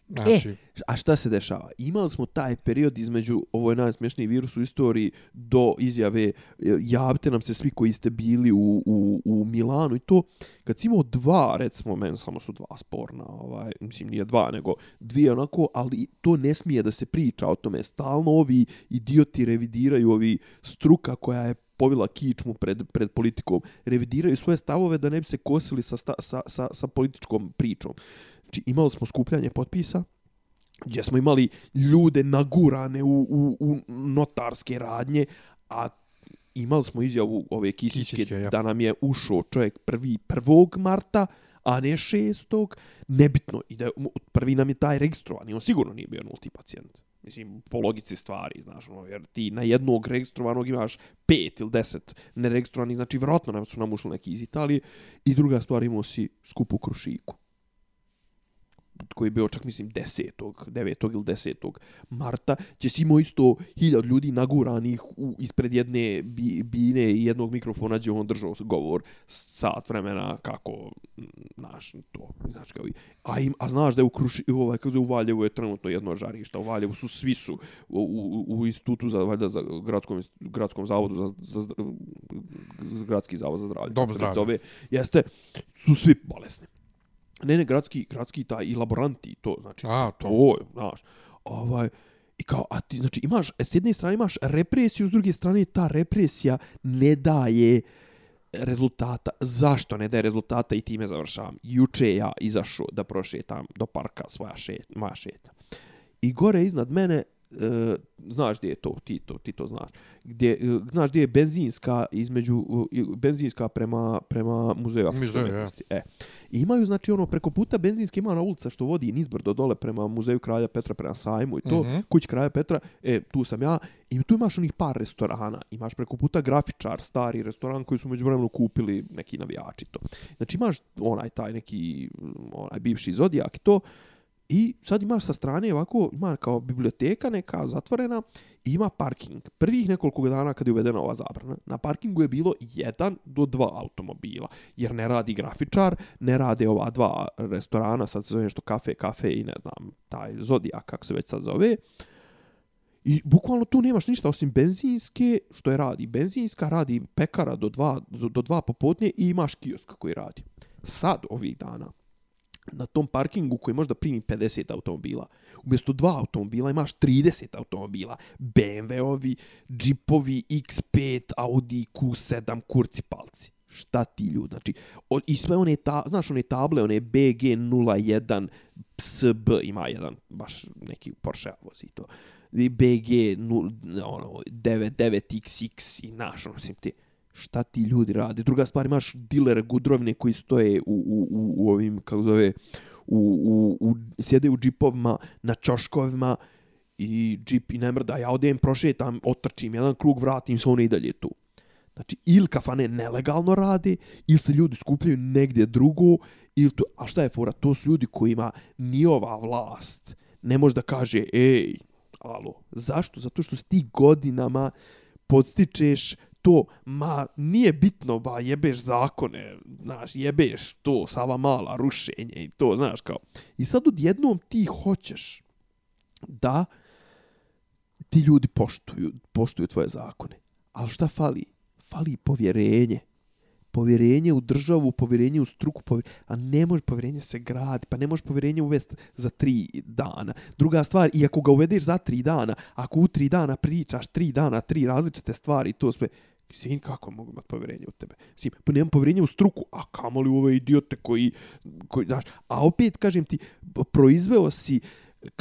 Znači, E, a šta se dešava? Imali smo taj period između, ovo je najsmješniji virus u istoriji, do izjave e, javite nam se svi koji ste bili u, u, u Milanu i to, kad si imao dva, recimo, meni samo su dva sporna, ovaj, mislim nije dva, nego dvije onako, ali to ne smije da se priča o tome. Stalno ovi idioti revidiraju ovi struka koja je povila kičmu pred, pred politikom, revidiraju svoje stavove da ne bi se kosili sa, sta, sa, sa, sa političkom pričom. Znači, imali smo skupljanje potpisa, gdje smo imali ljude nagurane u, u, u notarske radnje, a imali smo izjavu ove Kisićke, Kisićke, ja. da nam je ušao čovjek prvi 1. marta, a ne 6. Nebitno, i da prvi nam je taj registrovan, i on sigurno nije bio nulti pacijent. Mislim, po logici stvari, znaš, ono, jer ti na jednog registrovanog imaš pet ili deset neregistrovanih, znači vjerojatno nam su nam ušli neki iz Italije. I druga stvar, imao si skupu krušiku koji je bio čak mislim 10. 9. ili 10. marta, će si imao isto hiljad ljudi naguranih u, ispred jedne bi, bine i jednog mikrofona gdje on držao govor sat vremena kako znaš to znači kao, i- a, im, a znaš da je u Kruši, ovaj, kako se u Valjevu je trenutno jedno žarište, u Valjevu su svi su u, u, u institutu za, valjda, za gradskom, gradskom zavodu za, za, za, za gradski zavod za zdravlje. Zdravlja. zove, jeste, su svi bolesni. Ne, ne, gradski, gradski taj i laboranti to, znači, A, to. to, znaš, ovaj, i kao, a ti, znači, imaš, s jedne strane imaš represiju, s druge strane ta represija ne daje rezultata. Zašto ne daje rezultata i time završavam? Juče ja izašao da prošetam do parka svoja šet, moja šetnja. I gore iznad mene, e, znaš gdje je to, ti to, ti to znaš, gdje, e, znaš gdje je benzinska između, e, benzinska prema, prema muzeju Afričke Muzej, ja. E. I imaju, znači, ono, preko puta benzinske ima ona ulica što vodi nizbrdo dole prema muzeju kralja Petra, prema sajmu i to, Mhm. kuć kralja Petra, e, tu sam ja, i tu imaš onih par restorana, imaš preko puta grafičar, stari restoran koji su među vremenu kupili neki navijači to. Znači imaš onaj taj neki, onaj bivši zodijak i to, I sad imaš sa strane ovako, ima kao biblioteka neka zatvorena i ima parking. Prvih nekoliko dana kad je uvedena ova zabrana, na parkingu je bilo jedan do dva automobila. Jer ne radi grafičar, ne rade ova dva restorana, sad se zove nešto kafe, kafe i ne znam, taj Zodijak, kako se već sad zove. I bukvalno tu nemaš ništa osim benzinske, što je radi. Benzinska radi pekara do dva, do, do dva popodnje i imaš kiosk koji radi. Sad, ovih dana, na tom parkingu koji možda primi 50 automobila, umjesto dva automobila imaš 30 automobila. BMW-ovi, džipovi, X5, Audi, Q7, kurci palci. Šta ti ljudi? Znači, o, i sve one, ta, znaš one table, one BG01, SB ima jedan, baš neki Porsche vozi to. I BG 0, ono, 99XX i naš, ono, sim ti šta ti ljudi rade. Druga stvar, imaš dilere gudrovne koji stoje u, u, u, u ovim, kako zove, u, u, u, sjede u džipovima, na čoškovima i džip i ne mrda. Ja odem, prošetam, otrčim jedan krug, vratim se, on i dalje tu. Znači, ili kafane nelegalno rade, ili se ljudi skupljaju negdje drugo, ili to, a šta je fora? To su ljudi kojima ni ova vlast ne može da kaže, ej, alo, zašto? Zato što si ti godinama podstičeš to, ma, nije bitno, ba, jebeš zakone, znaš, jebeš to, sava mala, rušenje i to, znaš, kao. I sad odjednom ti hoćeš da ti ljudi poštuju, poštuju tvoje zakone. Ali šta fali? Fali povjerenje povjerenje u državu, povjerenje u struku, povjerenje, a ne može povjerenje se gradi, pa ne može povjerenje uvesti za tri dana. Druga stvar, i ako ga uvedeš za tri dana, ako u tri dana pričaš tri dana, tri različite stvari, to sve, Svin, kako mogu imati povjerenje u tebe? Svin, pa nemam povjerenje u struku, a kamo li u ove idiote koji, koji, znaš, a opet, kažem ti, proizveo si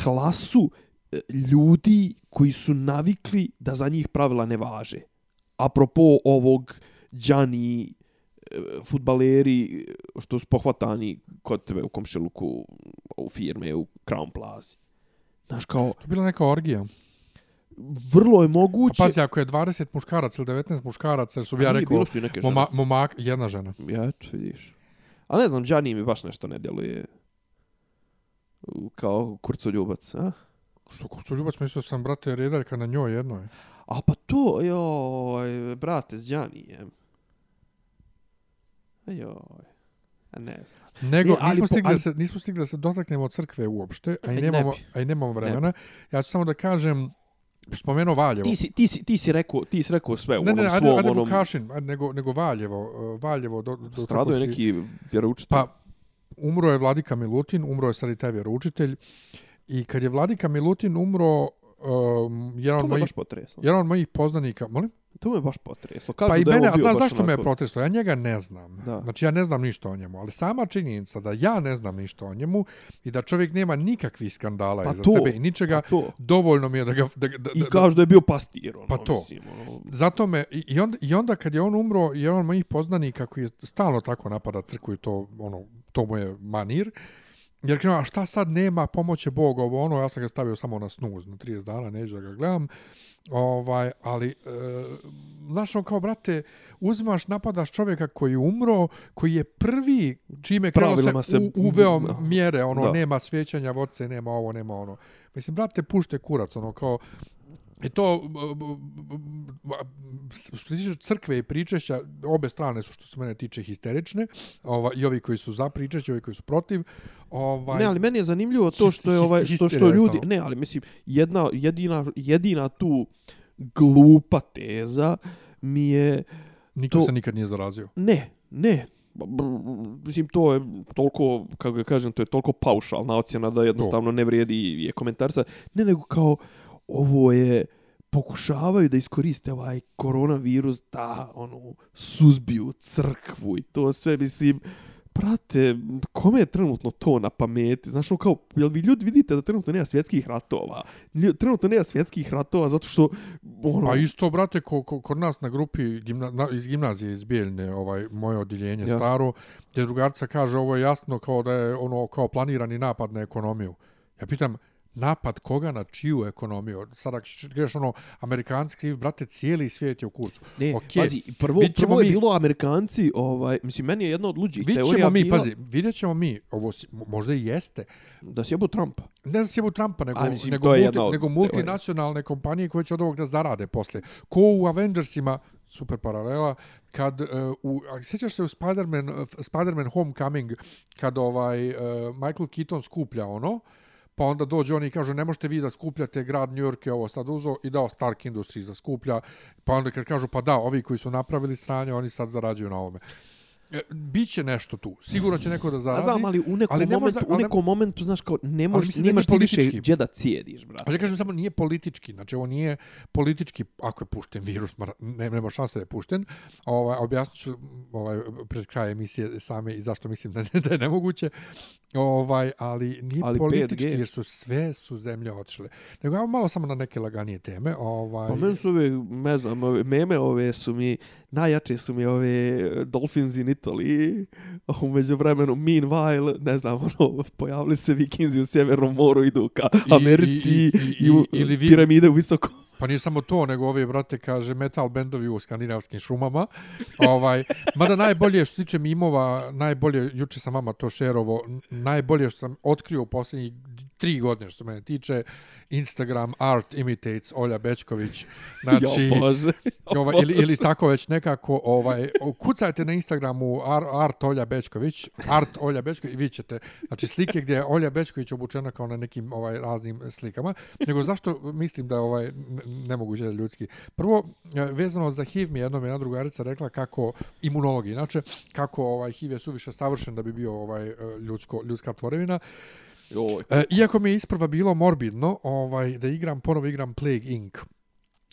klasu e, ljudi koji su navikli da za njih pravila ne važe. Apropo ovog Đani, e, futbaleri e, što su pohvatani kod tebe u komšiluku u firme u Crown Plaza. Znaš kao... To je bila neka orgija. Vrlo je moguće... Pa pazi, ako je 20 muškaraca ili 19 muškaraca, su bi ja rekao... Moma, momak, jedna žena. Ja, to vidiš. A ne znam, Gianni mi baš nešto ne djeluje kao kurco ljubac, a? Što kurco ljubac, mislio sam, brate, redarka na njoj jedno je. A pa to, joj, brate, s Gianni, je. Joj. Ne znam. Nego, ne, nismo, stigli po, ali... da se, nismo stigli da se dotaknemo crkve uopšte, a i nemamo, a i nemamo vremena. Ja ću samo da kažem, spomenuo Valjevo. Ti si, ti si, ti si, rekao, ti si rekao sve u ne, onom ne, svom... Ne, ne, Vukašin, nego, nego Valjevo. Uh, Valjevo do, do, Strado je neki vjeroučitelj. Pa, umro je Vladika Milutin, umro je sad i taj vjeroučitelj. I kad je Vladika Milutin umro, um, jedan, od mojih, jedan od mojih poznanika, molim? To me baš potreslo. Kažu pa i mene, a znaš zašto onako... me je potreslo? Ja njega ne znam. Da. Znači ja ne znam ništa o njemu, ali sama činjenica da ja ne znam ništa o njemu i da čovjek nema nikakvih skandala pa iza to, sebe i ničega, pa to. dovoljno mi je da ga... Da, da, I kažu da je bio pastir. Ono, pa to. Mislim, ono... Zato me, i, i, onda, i onda kad je on umro, je on mojih poznanika koji je stalno tako napada crku i to, ono, to mu je manir, Jer krenuo, a šta sad nema, pomoće Bog, ovo ono, ja sam ga stavio samo na snuz, na 30 dana, neću da ga gledam. Ovaj, ali, e, znaš, ono kao, brate, uzmaš, napadaš čovjeka koji je umro, koji je prvi, čime krenuo se, se u, uveo mjere, ono, da. nema svećanja vodce, nema ovo, nema ono. Mislim, brate, pušte kurac, ono, kao, I to, što se tiče crkve i pričešća, obe strane su što se mene tiče histerične, ova, i ovi koji su za pričešće, ovi koji su protiv. Ovaj, ne, ali meni je zanimljivo to što je ovaj, što, što ljudi, ne, ali mislim, jedna, jedina, jedina tu glupa teza mi je... Niko to, se nikad nije zarazio. Ne, ne, mislim to je toliko kako ga kažem to je toliko paušalna ocjena da jednostavno ne vrijedi je komentarsa ne nego kao ovo je pokušavaju da iskoriste ovaj koronavirus da ono suzbiju crkvu i to sve mislim prate, kome je trenutno to na pameti? Znaš, ono kao, jel vi ljudi vidite da trenutno nema svjetskih ratova? Trenutno nema svjetskih ratova zato što... Ono... A isto, brate, ko, ko, kod nas na grupi gimna, na, iz gimnazije iz Bijeljne, ovaj, moje odjeljenje ja. staro, gdje drugarca kaže ovo je jasno kao da je ono kao planirani napad na ekonomiju. Ja pitam, napad koga na čiju ekonomiju. Sada kažeš ono, Amerikanci krivi, brate, cijeli svijet je u kursu. Ne, Okej, pazi, prvo, prvo je mi- bilo Amerikanci, ovaj, mislim, meni je jedna od luđih Vidjet teorija mi, bila pazi, vidjet ćemo mi, ovo si- možda i jeste, da sjebu Trumpa. ne da sjebu Trumpa, nego, A, mislim, nego, multi, nego teorija. multinacionalne kompanije koje će od ovog da zarade posle. Ko u Avengersima, super paralela, kad uh, u, a sjećaš se u Spider-Man, uh, Spider-Man Homecoming, kad ovaj uh, Michael Keaton skuplja ono, pa onda dođu oni i kažu ne možete vi da skupljate grad New York je ovo sad uzo i dao Stark Industries da skuplja, pa onda kad kažu pa da, ovi koji su napravili sranje, oni sad zarađuju na ovome. E, Biće nešto tu. Sigurno će neko da zaradi. znam, ali u nekom, ali ne momentu, u ali ne- nekom momentu, znaš, kao, ne možeš, da nemaš ti više gdje da cijediš, brate. A ja kažem samo nije politički, znači ovo nije politički, ako je pušten virus, ne, nema šanse da je pušten. Ovaj, objasnit ću ovaj, pred kraj emisije same i zašto mislim da, da je nemoguće. Ovaj, ali nije Ali ali politički 5G. jer su sve su zemlje otišle. Nego ja malo samo na neke laganije teme. Ovaj, Pa meni su ove, ne znam, ove meme ove su mi, najjače su mi ove Dolphins in Italy, umeđu vremenu, meanwhile, ne znam, ono, pojavili se vikinzi u Sjevernom moru, idu ka I- Americi i- i, i- u i- ili vi- piramide u visoko. Pa nije samo to, nego ove, brate, kaže metal bendovi u skandinavskim šumama. ovaj, mada najbolje što tiče mimova, najbolje, juče sam vama to šerovo, najbolje što sam otkrio u posljednjih tri godine što mene tiče, Instagram Art Imitates Olja Bečković. Znači, jo Bože. jo ovaj, ili, ili tako već nekako, ovaj, kucajte na Instagramu Ar, Art Olja Bečković, Art Olja Bečković i vi ćete, znači slike gdje je Olja Bečković obučena kao na nekim ovaj raznim slikama, nego zašto mislim da ovaj nemoguće ljudski. Prvo, e, vezano za HIV mi je jednom jedna drugarica rekla kako, imunologi, inače, kako ovaj HIV je suviše savršen da bi bio ovaj e, ljudsko, ljudska tvorevina. Joj. E, iako mi je isprva bilo morbidno ovaj, da igram, ponovo igram Plague Inc.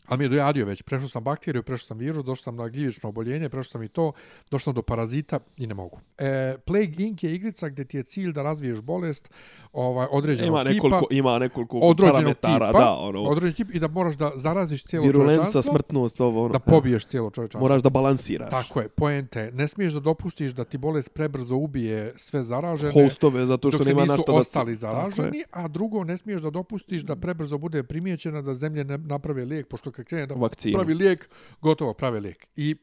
Ali mi je dojadio već, prešao sam bakteriju, prešao sam virus, došao sam na gljivično oboljenje, prešao sam i to, došao sam do parazita i ne mogu. E, Plague Inc. je igrica gdje ti je cilj da razviješ bolest ovaj, određenog Ima tipa, nekoliko, ima nekoliko određenog parametara, tipa, da, ono, određen tip i da moraš da zaraziš cijelo virulenca, čovječanstvo, smrtnost, ovo, ono. da pobiješ cijelo čovječanstvo. Moraš da balansiraš. Tako je, poente. Ne smiješ da dopustiš da ti bolest prebrzo ubije sve zaražene. Hostove, zato što nema nisu našta da... ostali zaraženi, a drugo ne smiješ da dopustiš da prebrzo bude primijećena da zemlje ne naprave lijek, pošto kad krene da Vakcinu. pravi lijek, gotovo prave lijek. I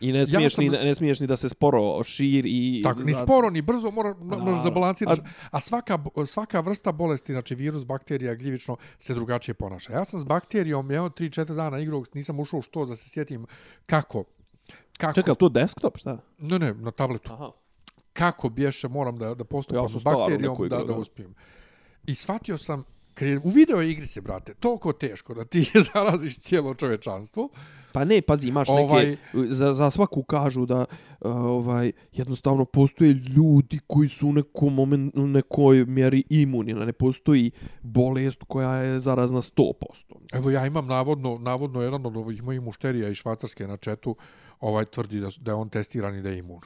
I ne smiješ, sam- ni, ne smiješ ni da se sporo širi i... tako, ni sporo, ni brzo mora, možeš da balansiraš. A- A svaka, svaka vrsta bolesti, znači virus, bakterija, gljivično, se drugačije ponaša. Ja sam s bakterijom, evo, 3-4 dana igrao, nisam ušao u što da se sjetim kako. Kako? Čekaj, to desktop, šta? Ne, ne, na tabletu. Aha. kako bješe moram da, da postupam Ja ja s bakterijom da, da da. uspijem. I shvatio sam, kre- u video igri se, brate, toliko teško da ti zaraziš cijelo čovečanstvo. Pa ne, pazi, imaš Ovaj- neke, za, za svaku kažu da uh, ovaj jednostavno postoje ljudi koji su u nekom moment, u nekoj mjeri imuni, ne postoji bolest koja je zarazna 100%. Evo ja imam navodno, navodno jedan od ovih mojih mušterija iz Švacarske na četu ovaj tvrdi da, da je on testiran i da je imun.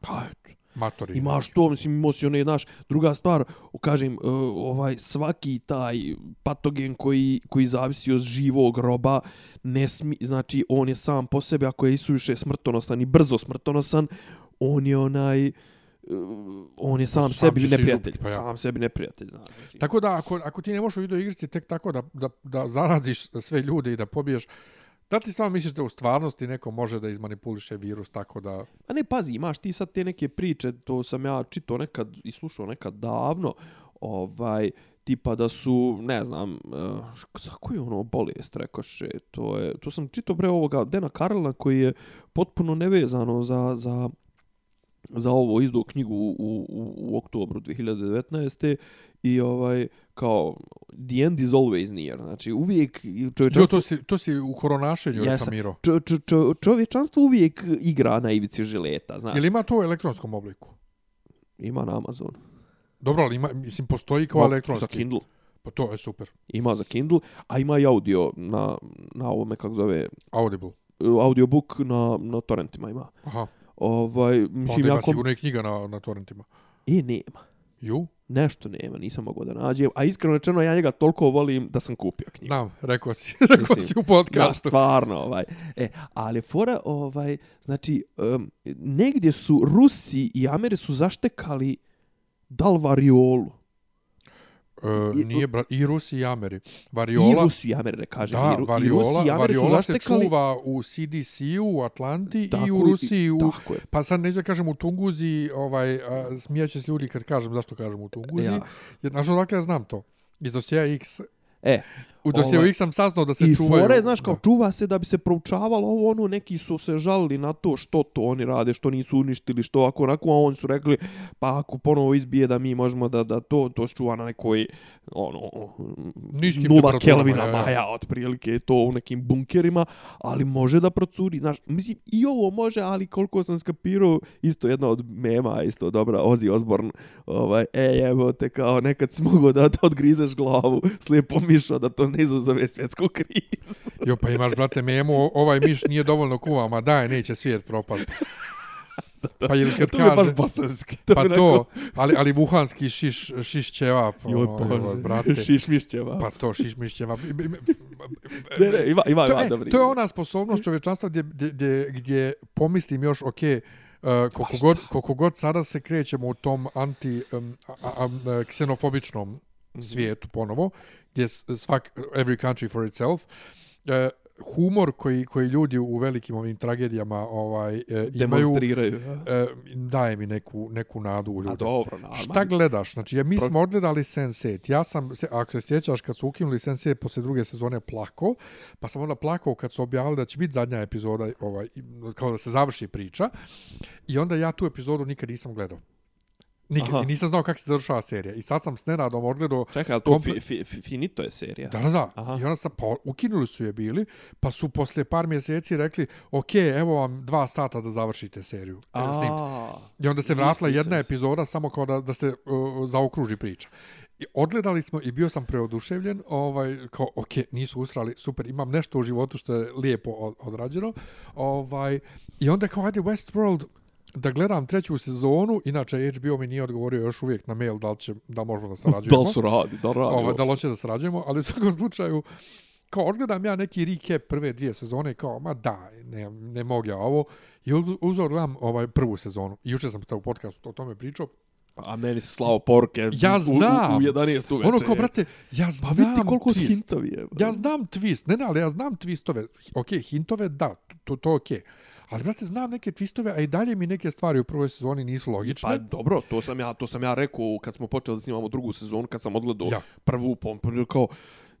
Pa eto. Matori. Imaš to, mislim, imao si one, znaš, druga stvar, kažem, uh, ovaj, svaki taj patogen koji, koji zavisi od živog roba, ne smi, znači, on je sam po sebi, ako je isuviše smrtonosan i brzo smrtonosan, on je onaj, uh, on je sam, Sam sebi neprijatelj. pa ja. Sam sebi neprijatelj, znaš. mislim. Tako da, ako, ako ti ne možeš u video igrici tek tako da, da, da zaraziš sve ljude i da pobiješ, da ti samo misliš da u stvarnosti neko može da izmanipuliše virus tako da... A ne, pazi, imaš ti sad te neke priče, to sam ja čitao nekad i slušao nekad davno, ovaj, tipa da su, ne znam, uh, za koju ono bolest rekoše, to je, to sam čitao bre ovoga Dena Karlina koji je potpuno nevezano za, za, za ovo izdao knjigu u, u, u oktobru 2019. I ovaj, kao, the end is always near. Znači, uvijek Jo, čovječanstvo, to, si, to si u koronašenju Jesam. reklamirao. čo, čo, čo, čovječanstvo uvijek igra na ivici žileta, znaš. Ili ima to u elektronskom obliku? Ima na Amazonu. Dobro, ali ima, mislim, postoji kao Ma, elektronski. Za Kindle. Pa to je super. Ima za Kindle, a ima i audio na, na ovome, kako zove, Audible. audiobook na, na torrentima ima. Aha. Ovaj, Pa mislim, onda ima jako... sigurno i knjiga na, na torrentima. E, nema. Ju? Nešto nema, nisam mogao da nađem. A iskreno rečeno, ja njega toliko volim da sam kupio knjigu. Znam, rekao si. rekao Mislim, si u Da, podcastu. stvarno, ovaj. E, ali fora, ovaj, znači, um, negdje su Rusi i Ameri su zaštekali da li variolu. E, I- nije bra, i Rusi i Ameri. I Variola, Rusi i Ameri, ne kažem. da, i, Ru- i Variola, Rusi i Ameri su Variola se čuva u CDC-u, u Atlanti i Tako u Rusiji, u, Tako je. pa sad neću da kažem u Tunguzi, ovaj, a, smijeće se ljudi kad kažem zašto kažem u Tunguzi. Ja. Jer, znaš, odakle ja znam to? Iz dosjeja X. E, U dosjeu Ovaj, X sam saznao da se I čuvaju. fore, znaš, kao da. čuva se da bi se proučavalo ovo, ono, neki su se žalili na to što to oni rade, što nisu uništili, što ako onako, a oni su rekli, pa ako ponovo izbije da mi možemo da, da to, to se čuva na nekoj, ono, Niskim nula kelvina ja, ja. maja, otprilike je to u nekim bunkerima, ali može da procuri, znaš, mislim, i ovo može, ali koliko sam skapirao, isto jedna od mema, isto dobra, Ozzy Osbourne, ovaj, e, evo te, kao, nekad si mogao da, da odgrizeš glavu slijepo mišo, da to ne izazove svjetsku krizu. Jo, pa imaš, brate, memu, ovaj miš nije dovoljno kuva, ma daj, neće svijet propast. Pa ili kad to mi je baš kaže, bosanski. pa to, ali, ali vuhanski šiš, šiš ćevap, Joj, ono, joj, bože, brate. šišmišćeva. Pa to šiš miš ćevap. ne, ne, ima, ima, to, ima e, dobri. to je ona sposobnost čovječanstva gdje, gdje, gdje, gdje pomislim još, ok, Uh, koliko, god, koliko god sada se krećemo u tom anti um, a, a, a, ksenofobičnom Mhm. svijetu ponovo, gdje svak, every country for itself, uh, humor koji, koji ljudi u velikim ovim tragedijama ovaj, imaju, Demonstriraju. a? uh, daje mi neku, neku nadu u A ljude. dobro, naravno. Šta gledaš? Znači, ja, mi Pro- smo odgledali Sense8. Ja sam, se- ako se sjećaš, kad su ukinuli Sense8 posle druge sezone plako, pa sam onda plakao kad su objavili da će biti zadnja epizoda, ovaj, kao da se završi priča. I onda ja tu epizodu nikad nisam gledao. Nikad. Aha. Nisam znao kako se završava serija. I sad sam s nenadom odgledao Čekaj, ali to Komple- fi, fi, fi, finito je serija. Da, da, da. Aha. I onda sam, pa ukinuli su je bili, pa su posle par mjeseci rekli, ok, evo vam dva sata da završite seriju. A... S tim. A, I onda se vratila jedna epizoda samo kao da, da se uh, zaokruži priča. I odgledali smo i bio sam preoduševljen, ovaj, kao, ok, nisu usrali, super, imam nešto u životu što je lijepo od, odrađeno. Ovaj, I onda kao, ajde, Westworld, da gledam treću sezonu, inače HBO mi nije odgovorio još uvijek na mail da li, će, da možemo da da sarađujemo. li su radi, da radi. ovaj, da li hoće da sarađujemo, ali u svakom slučaju, kao odgledam ja neki recap prve dvije sezone, kao, ma da, ne, ne mogu ja ovo. I uz- uzor gledam ovaj prvu sezonu. I juče sam u podcastu o tome pričao. A meni se slao poruke Ja u, u, znam. u 11 uveče. Ono kao, brate, ja Pa znam vidite koliko su twist. hintovi je. Ja znam twist. Ne, ne, ali ja znam twistove. Ok, hintove, da, to, to ok. Ali, brate, znam neke twistove, a i dalje mi neke stvari u prvoj sezoni nisu logične. Pa dobro, to sam ja, to sam ja rekao kad smo počeli da snimamo drugu sezonu, kad sam odgledao Ja. prvu pompu, kao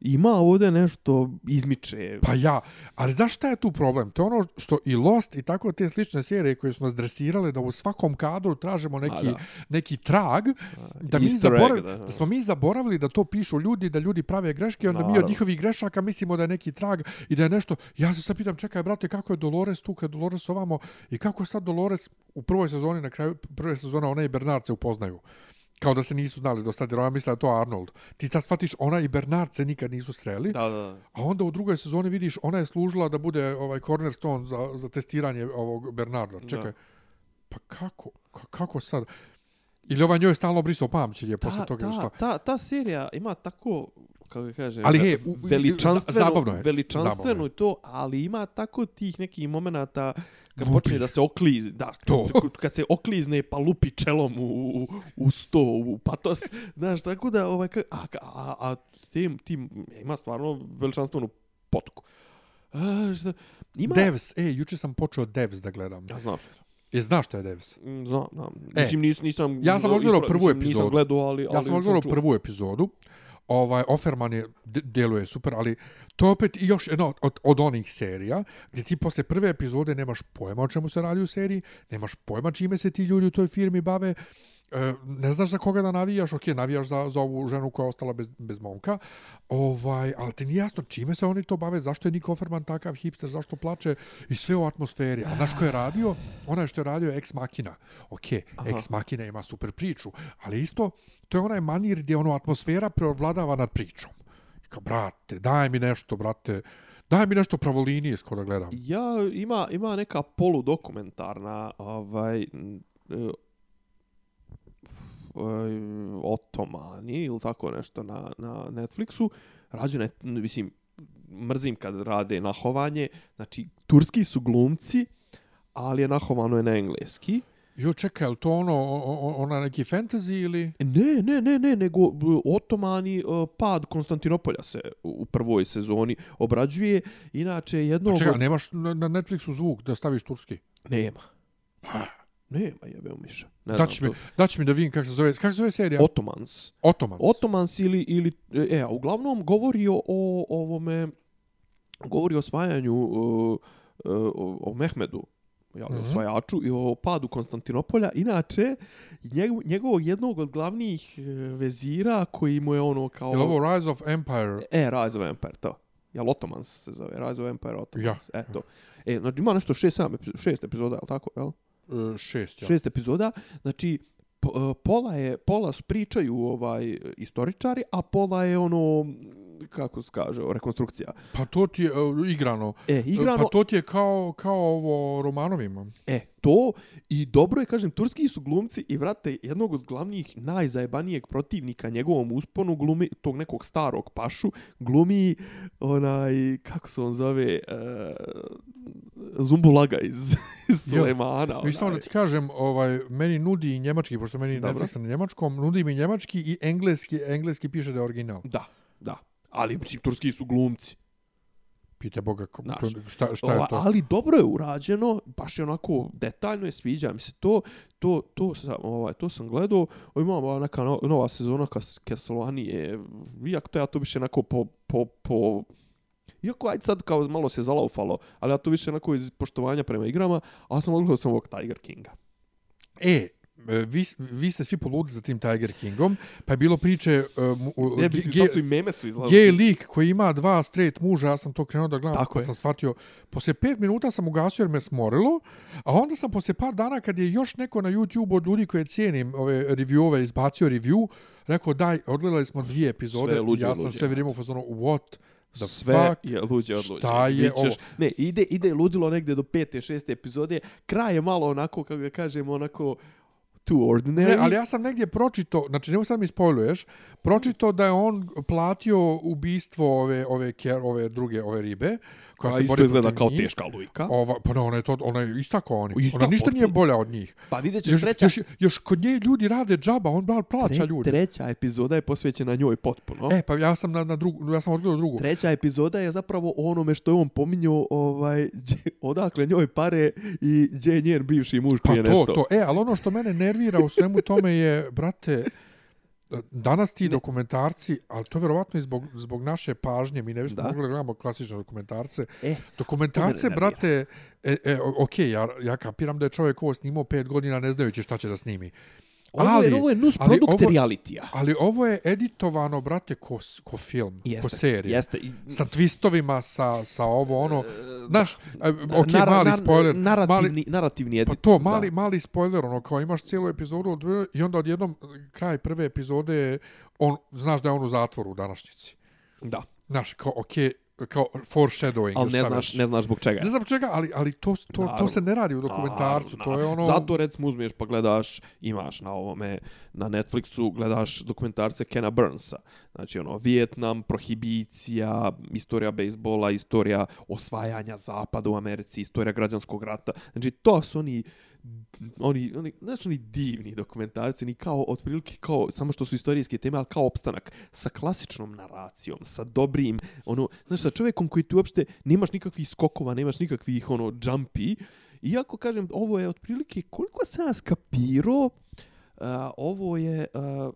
ima ovdje nešto izmiče. Pa ja, ali znaš šta je tu problem? To je ono što i Lost i tako te slične serije koje su nas dresirale da u svakom kadru tražimo neki, da. neki trag, da, mi easter egg, zaborav, da. da, smo mi zaboravili da to pišu ljudi, da ljudi prave greške, onda mi od Naravno. njihovih grešaka mislimo da je neki trag i da je nešto... Ja se sad pitam, čekaj, brate, kako je Dolores tu, kad Dolores ovamo i kako sad Dolores u prvoj sezoni, na kraju prve sezone, ona i Bernard se upoznaju. Kao da se nisu znali do sad, jer ona misla da je to Arnold. Ti sad shvatiš, ona i Bernard se nikad nisu sreli. Da, da, da. A onda u drugoj sezoni vidiš, ona je služila da bude ovaj cornerstone za, za testiranje ovog Bernarda. Čekaj, pa kako? Ka- Kako sad? Ili ovaj njoj stalno brisao pamćenje posle toga ta, šta? ta, ta serija ima tako kako kažem, Ali u- veličanstveno, za- zabavno je, veličanstveno zabavno je. to, ali ima tako tih nekih momenata kad Lupi. počne da se oklizi, da, To. kad se oklizne pa lupi čelom u, u, u sto, u patos, znaš, tako da, ovaj, ka- a, a, a tim, tim, ima stvarno veličanstvenu potku. A, šta, ima... Devs, e, juče sam počeo Devs da gledam. Ja znam. Je znaš što je Devs? Mm, Znam, znam. E, Mislim, nis, nisam... ja sam odgledao prvu mislim, Nisam epizodu. gledao, ali... ali Ja sam odgledao prvu epizodu. Ovaj Offerman je djeluje super, ali to opet i još jedno od, od onih serija gdje ti posle prve epizode nemaš pojma o čemu se radi u seriji, nemaš pojma čime se ti ljudi u toj firmi bave, e, ne znaš za koga da navijaš, ok, navijaš za, za ovu ženu koja je ostala bez, bez momka, ovaj, ali ti nije jasno čime se oni to bave, zašto je Nick Offerman takav hipster, zašto plače i sve u atmosferi. A znaš ko je radio? Onaj što je radio je Ex Machina. Ok, Aha. Ex Machina ima super priču, ali isto to je onaj manir gdje ono atmosfera preovladava nad pričom. Kao, brate, daj mi nešto, brate, daj mi nešto pravolinijsko da gledam. Ja, ima, ima neka poludokumentarna, ovaj, e, otomani ili tako nešto na, na Netflixu. Rađena je, mislim, mrzim kad rade nahovanje. Znači, turski su glumci, ali je nahovano je na engleski. Jo, čekaj, to ono, ona neki fantasy ili... Ne, ne, ne, ne, nego otomani uh, pad Konstantinopolja se u prvoj sezoni obrađuje. Inače, jedno... A čekaj, nemaš na na Netflixu zvuk da staviš turski? Nema. Pa, Nema, jebeo miša. Ne daći mi, to. daći mi da vidim kako se zove, kako se zove serija? Ottomans. Otoman. Ottomans ili, ili, e, a uglavnom govori o, o ovome, govori o osvajanju, uh, uh, o, o Mehmedu, jel, Mhm. osvajaču i o padu Konstantinopolja. Inače, njegov, njegovog jednog od glavnih e, vezira koji mu je ono kao... Je ovo Rise of Empire? E, Rise of Empire, to. Jel Ottomans se zove? Rise of Empire Ottomans. Ja. Eto. E, znači ima nešto šest, sedam, šest epizoda, jel tako? Jel? E, šest, ja. Šest epizoda. Znači, e, pola je, pola pričaju ovaj istoričari, a pola je ono, kako se kaže, rekonstrukcija. Pa to ti je e, igrano. E, igrano, Pa to ti je kao, kao ovo romanovima. e, to i dobro je, kažem, turski su glumci i vrate jednog od glavnih najzajebanijeg protivnika njegovom usponu glumi tog nekog starog pašu, glumi onaj, kako se on zove, uh, Zumbulaga iz, iz Sulemana. Vi samo da ti kažem, ovaj, meni nudi i njemački, pošto meni. Netflix na njemačkom, nudi mi njemački i engleski, engleski piše da je original. Da, da. Ali, mislim, turski su glumci. Pite Boga, ko- Znaš, šta, šta je to? Ali dobro je urađeno, baš je onako detaljno je sviđa mi se to, to, to, sam, ovaj, to sam gledao, o, ima ova neka no, nova sezona Kas- Castlevania, iako to ja to više onako po, po, po Iako ajde sad kao malo se zalaufalo, ali ja to više onako iz poštovanja prema igrama, ali sam odgledao sam ovog Tiger Kinga. E, vi, vi ste svi poludili za tim Tiger Kingom, pa je bilo priče um, u- Ne, mislim, ge- su i meme su izlazili. gay lik koji ima dva straight muža, ja sam to krenuo da gledam, Tako pa je. sam shvatio, poslije pet minuta sam ugasio jer me smorilo, a onda sam poslije par dana kad je još neko na YouTube od ljudi koje cijenim ove reviewove izbacio review, rekao daj, odgledali smo dvije epizode, Sve luđe ja sam luđe. sve vrijeme u fazonu, what the sve fuck? je luđe od luđe. Šta je Bit ćeš- ovo? Ne, ide, ide ludilo negde do pete, šeste epizode. Kraj je malo onako, kako ga kažemo, onako too ordinary. Ne, ali ja sam negdje pročito, znači nemoj sad mi spojluješ, pročito da je on platio ubistvo ove, ove, ker, ove druge, ove ribe, koja A se bori izgleda kao njih. teška lujka. Ova, pa ne, ona je, to, ona je ista kao oni. Ista, ona ništa nije bolja od njih. Pa vidjet ćeš Još, treća, još, još kod nje ljudi rade džaba, on bar plaća tre, ljudi. treća epizoda je posvećena njoj potpuno. E, pa ja sam na, na drugu, ja sam odgledao drugu. Treća epizoda je zapravo onome što je on pominjao, ovaj, gdje- odakle njoj pare i gdje je njen bivši muž Pa prije to, to. E, ali ono što mene nervira u svemu tome je, brate, danas ti dokumentarci, ali to vjerovatno i zbog, zbog naše pažnje, mi ne bismo Da. mogli da gledamo klasične dokumentarce. E, Dokumentarce, brate, e, e, ok, ja, ja kapiram da je čovjek ovo snimao pet godina ne znajući šta će da snimi. Ovo, ali, je, ovo je nus produkt realitija. ali ovo je editovano, brate, ko, ko film, ko serija. Jeste. I, Sa twistovima, sa, sa ovo, ono, znaš, e, ok, nara- mali nar- spoiler, Narativni, mali, narativni edit. Pa to, mali, mali spoiler, ono, kao imaš cijelu epizodu od, i onda odjednom kraj prve epizode, on, znaš da je on u zatvoru u današnjici. Da. da. Znaš, kao, okej, kao foreshadowing. Ali ne znaš, već. ne znaš zbog čega. Ne znam čega, ali, ali to, to, to Naravno. se ne radi u dokumentarcu. Naravno, to je ono... Zato recimo uzmeš pa gledaš, imaš na ovome, na Netflixu, gledaš dokumentarce Kena Burnsa. Znači ono, Vijetnam, prohibicija, istorija bejsbola, istorija osvajanja zapada u Americi, istorija građanskog rata. Znači to su oni oni, oni, znaš, oni divni dokumentarci, ni kao, otprilike, kao, samo što su istorijske teme, ali kao opstanak, sa klasičnom naracijom, sa dobrim, ono, znaš, sa čovjekom koji tu uopšte nemaš nikakvih skokova, nemaš nikakvih, ono, jumpy, iako, kažem, ovo je otprilike, koliko sam ja skapirao, uh, ovo je uh,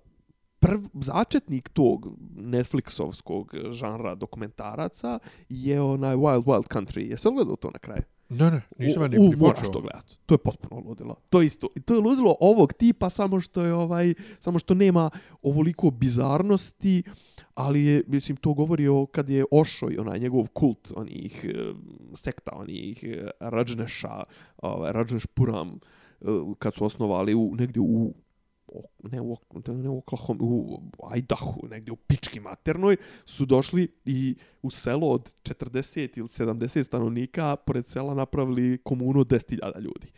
prv, začetnik tog Netflixovskog žanra dokumentaraca je onaj Wild Wild Country. Jesi gledao to na kraju? Ne, ne, nisam ja ni, ni moraš počeo. to gledat. To je potpuno ludilo. To je isto. To je ludilo ovog tipa samo što je ovaj samo što nema ovoliko bizarnosti, ali je mislim to govori o kad je Ošo i onaj njegov kult onih eh, sekta onih eh, Rajneša, ovaj Rajneš Puram eh, kad su osnovali u negdje u ne u, ne u Oklahoma, u Idahu, negdje u pički maternoj, su došli i u selo od 40 ili 70 stanovnika, pored sela napravili komunu od 10.000 ljudi.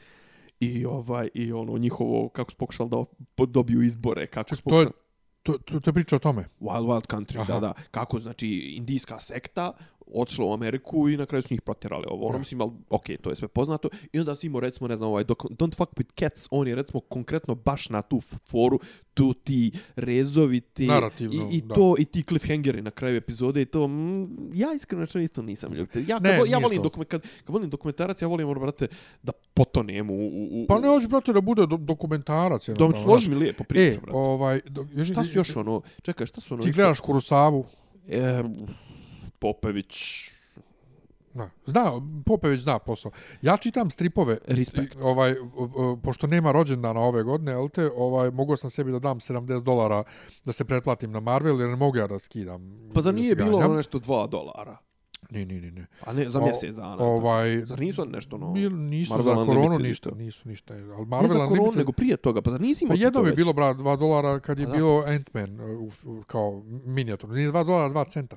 I ovaj i ono njihovo kako su pokušali da dobiju izbore, kako su To pokušali to, to, to je priča o tome. Wild Wild Country, Aha. da, da. Kako, znači, indijska sekta, otišlo u Ameriku i na kraju su njih protjerali ovo. Ono, mislim, ali, ok, to je sve poznato. I onda si imao, recimo, ne znam, ovaj, dok, Don't Fuck With Cats, on je, recimo, konkretno baš na tu foru, tu ti rezovi, ti, Narativno, i, i da. to, i ti cliffhangeri na kraju epizode i to, mm, ja iskreno rečeno isto nisam ljubitelj. Ja, kad, Ne, vo- ja volim, to. dokument, kad, kad volim dokumentarac, ja volim, ono, brate, da potonem u... u, u Pa ne hoću, brate, da bude do, dokumentarac. da jednostavno, složi mi lijepo E, priču, brate. ovaj, do, još, Šta su još ono, čekaj, šta su ono? Ti gledaš Kurosavu, E, Popević, Da. Zna, Popević zna posao. Ja čitam stripove. Respekt. Ovaj, pošto nema rođendana ove godine, jel te, ovaj, mogao sam sebi da dam 70 dolara da se pretplatim na Marvel, jer ne mogu ja da skidam. pa zar da nije bilo ono nešto 2 dolara? Ni, ni, ni, ni. A ne, za mjesec dana. Ovaj, Zar nisu oni nešto no? Bil, nisu Marvel za koronu ništa, nisu ništa. Ali Ne Marvel za koronu, Unlimited, nego prije toga. Pa zar nisi imao Pa jedno to bi bilo, brat, 2 dolara kad je da. bilo Ant-Man uh, kao minijaturno. Nije 2 dolara, 2 centa.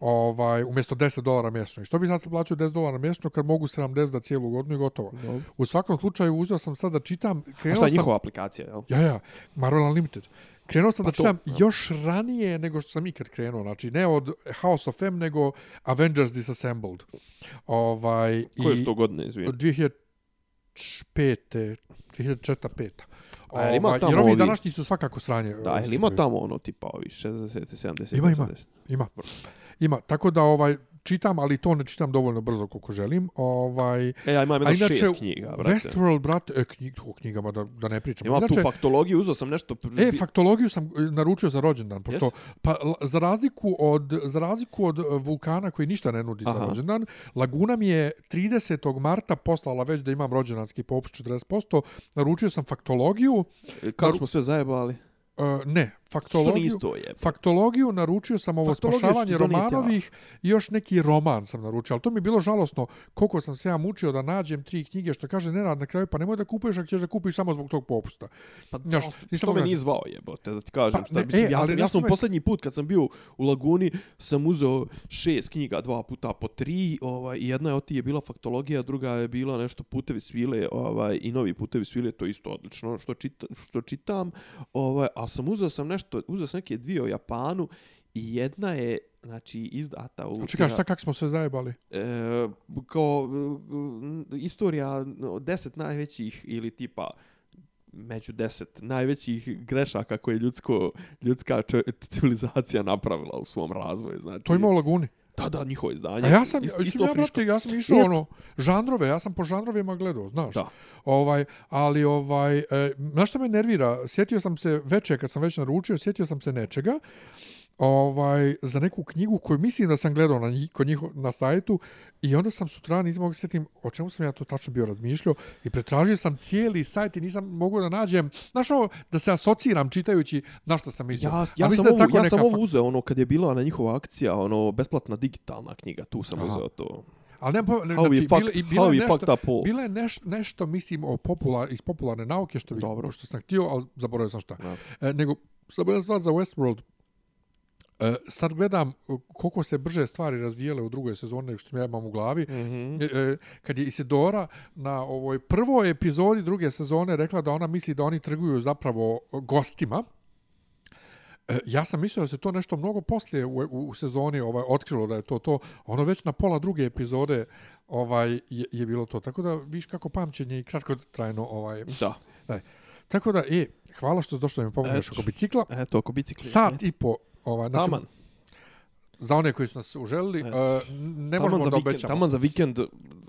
Ovaj, umjesto 10 dolara mjesečno. I što bi sad se plaćao 10 dolara mjesečno kad mogu 70 za cijelu godinu i gotovo. Dobro. U svakom slučaju uzeo sam sad da čitam, A krenuo šta je sam, njihova aplikacija, jel? ja, ja, Marvel Unlimited. Krenuo sam Pa da to, čitam da. još ranije nego što sam ikad krenuo. Znači, ne od House of M, nego Avengers Disassembled. Ovaj, Koje i su to godine, izvijem? od 2005. 2004. 5. A jel ima Ovaj, tamo jer ovi današnji su svakako sranje. Da, ovi je li ima tamo ono tipa ovi 60, 70, Ima, ima. 80? Ima. Ima. Tako da ovaj čitam, ali to ne čitam dovoljno brzo koliko želim. Ovaj, E, ja imam a jedno inače, šest knjiga, brate. Westworld, brate, e, knjig, o knjigama da, da ne pričam. Imam inače, tu faktologiju, uzeo sam nešto... E, faktologiju sam e, naručio za rođendan, pošto Jes? pa za razliku od za razliku od e, vulkana koji ništa ne nudi Aha. za rođendan, Laguna mi je 30. marta poslala već da imam rođendanski popust 40%, naručio sam faktologiju, Kako naru- smo sve zajebali? e, ne, faktologiju. nisi to je? Faktologiju naručio sam ovo Faktologiju spašavanje ti romanovih i još neki roman sam naručio, ali to mi je bilo žalosno koliko sam se ja mučio da nađem tri knjige što kaže Nenad na kraju, pa nemoj da kupuješ ako ćeš da kupiš samo zbog tog popusta. Pa, Znaš, Znaš, nisam što me nije zvao jebote, da ti kažem. Pa, šta, ne, mislim, e, ja, sam, ja sam me- posljednji put kad sam bio u Laguni, sam uzeo šest knjiga, dva puta po tri, ovaj, jedna je od tih je bila faktologija, druga je bila nešto putevi svile, ovaj, i novi putevi svile, to je isto odlično što, čita, što čitam, ovaj, a sam uzeo sam nešto, uzeo sam neke dvije o Japanu, i jedna je, znači, izdata u... Čekaj, šta kak smo se zajebali? e, kao e, istorija no, deset najvećih ili tipa među deset najvećih grešaka koje je ljudsko, ljudska civilizacija napravila u svom razvoju. Znači, To ima u Laguni. Da, da, njihovo izdanje. A ja sam, isto, ja, brate, ja sam išao ono, žanrove, ja sam po žanrovima gledao, znaš. Da. Ovaj, ali ovaj, e, znaš što me nervira? Sjetio sam se veče kad sam već naručio, sjetio sam se nečega, ovaj, za neku knjigu koju mislim da sam gledao na, njih, kod njih na sajtu i onda sam sutra nisam mogu sjetim o čemu sam ja to tačno bio razmišljao i pretražio sam cijeli sajt i nisam mogao da nađem, znaš ovo, da se asociram čitajući na što sam mislio. Ja, ja, mislim sam, da je ovu, ja neka sam ovo uzeo, ono, kad je bila na njihova akcija, ono, besplatna digitalna knjiga, tu sam Aha. uzeo to. Ali ne, ne How we znači, fucked, bila, i bila, je fucked nešto, all. bila je neš, nešto, mislim, o popular, iz popularne nauke, što, bih, Dobro. što sam htio, ali zaboravio sam šta. Da. E, nego, jedna stvar za Westworld. E, sad gledam e, koliko se brže stvari razvijele u drugoj sezoni nego što ja imam u glavi. Mhm. E, e, kad je Isidora na ovoj prvoj epizodi druge sezone rekla da ona misli da oni trguju zapravo gostima, E, ja sam mislio da se to nešto mnogo poslije u, u, u sezoni ovaj otkrilo da je to to. Ono već na pola druge epizode ovaj je, je bilo to. Tako da viš kako pamćenje i kratko trajno ovaj. Da. Tako da e hvala što si došao da mi pomogneš oko bicikla. Eto, oko bicikli. Sat i po ovaj znači Taman. za one koji su nas uželili, Eto. e, ne Taman možemo za da vikend, obećamo. Taman za vikend,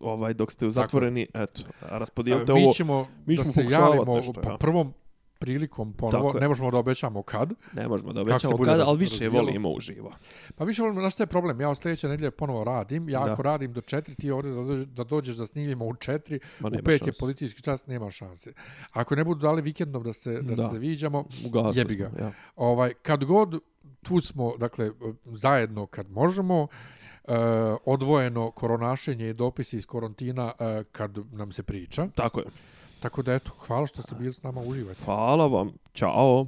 ovaj, dok ste u zatvoreni, eto, raspodijelite E, ovo. mi ćemo mi da ćemo se pokušavati javimo nešto, po ja. prvom prilikom ponovo. Tako je. Ne možemo da obećamo kad. Ne možemo da se obećamo kada, raz- ali više razvijalo? volimo uživo. Pa više volim, znaš šta je problem? Ja od sljedeće nedelje ponovo radim. Ja Da. ako radim do četiri, ti ovdje da dođeš, da dođeš da snimimo u četiri, Ma u pet je šanse. politički čas, nema šanse. Ako ne budu dali vikendom da se, da, Da. se viđamo, jebi ga. smo, ja. ovaj, kad god tu smo, dakle, zajedno kad možemo, Uh, odvojeno koronašenje i dopisi iz korontina uh, kad nam se priča. Tako je. Tako da eto, hvala što ste bili s nama, uživajte. Hvala vam. Ćao.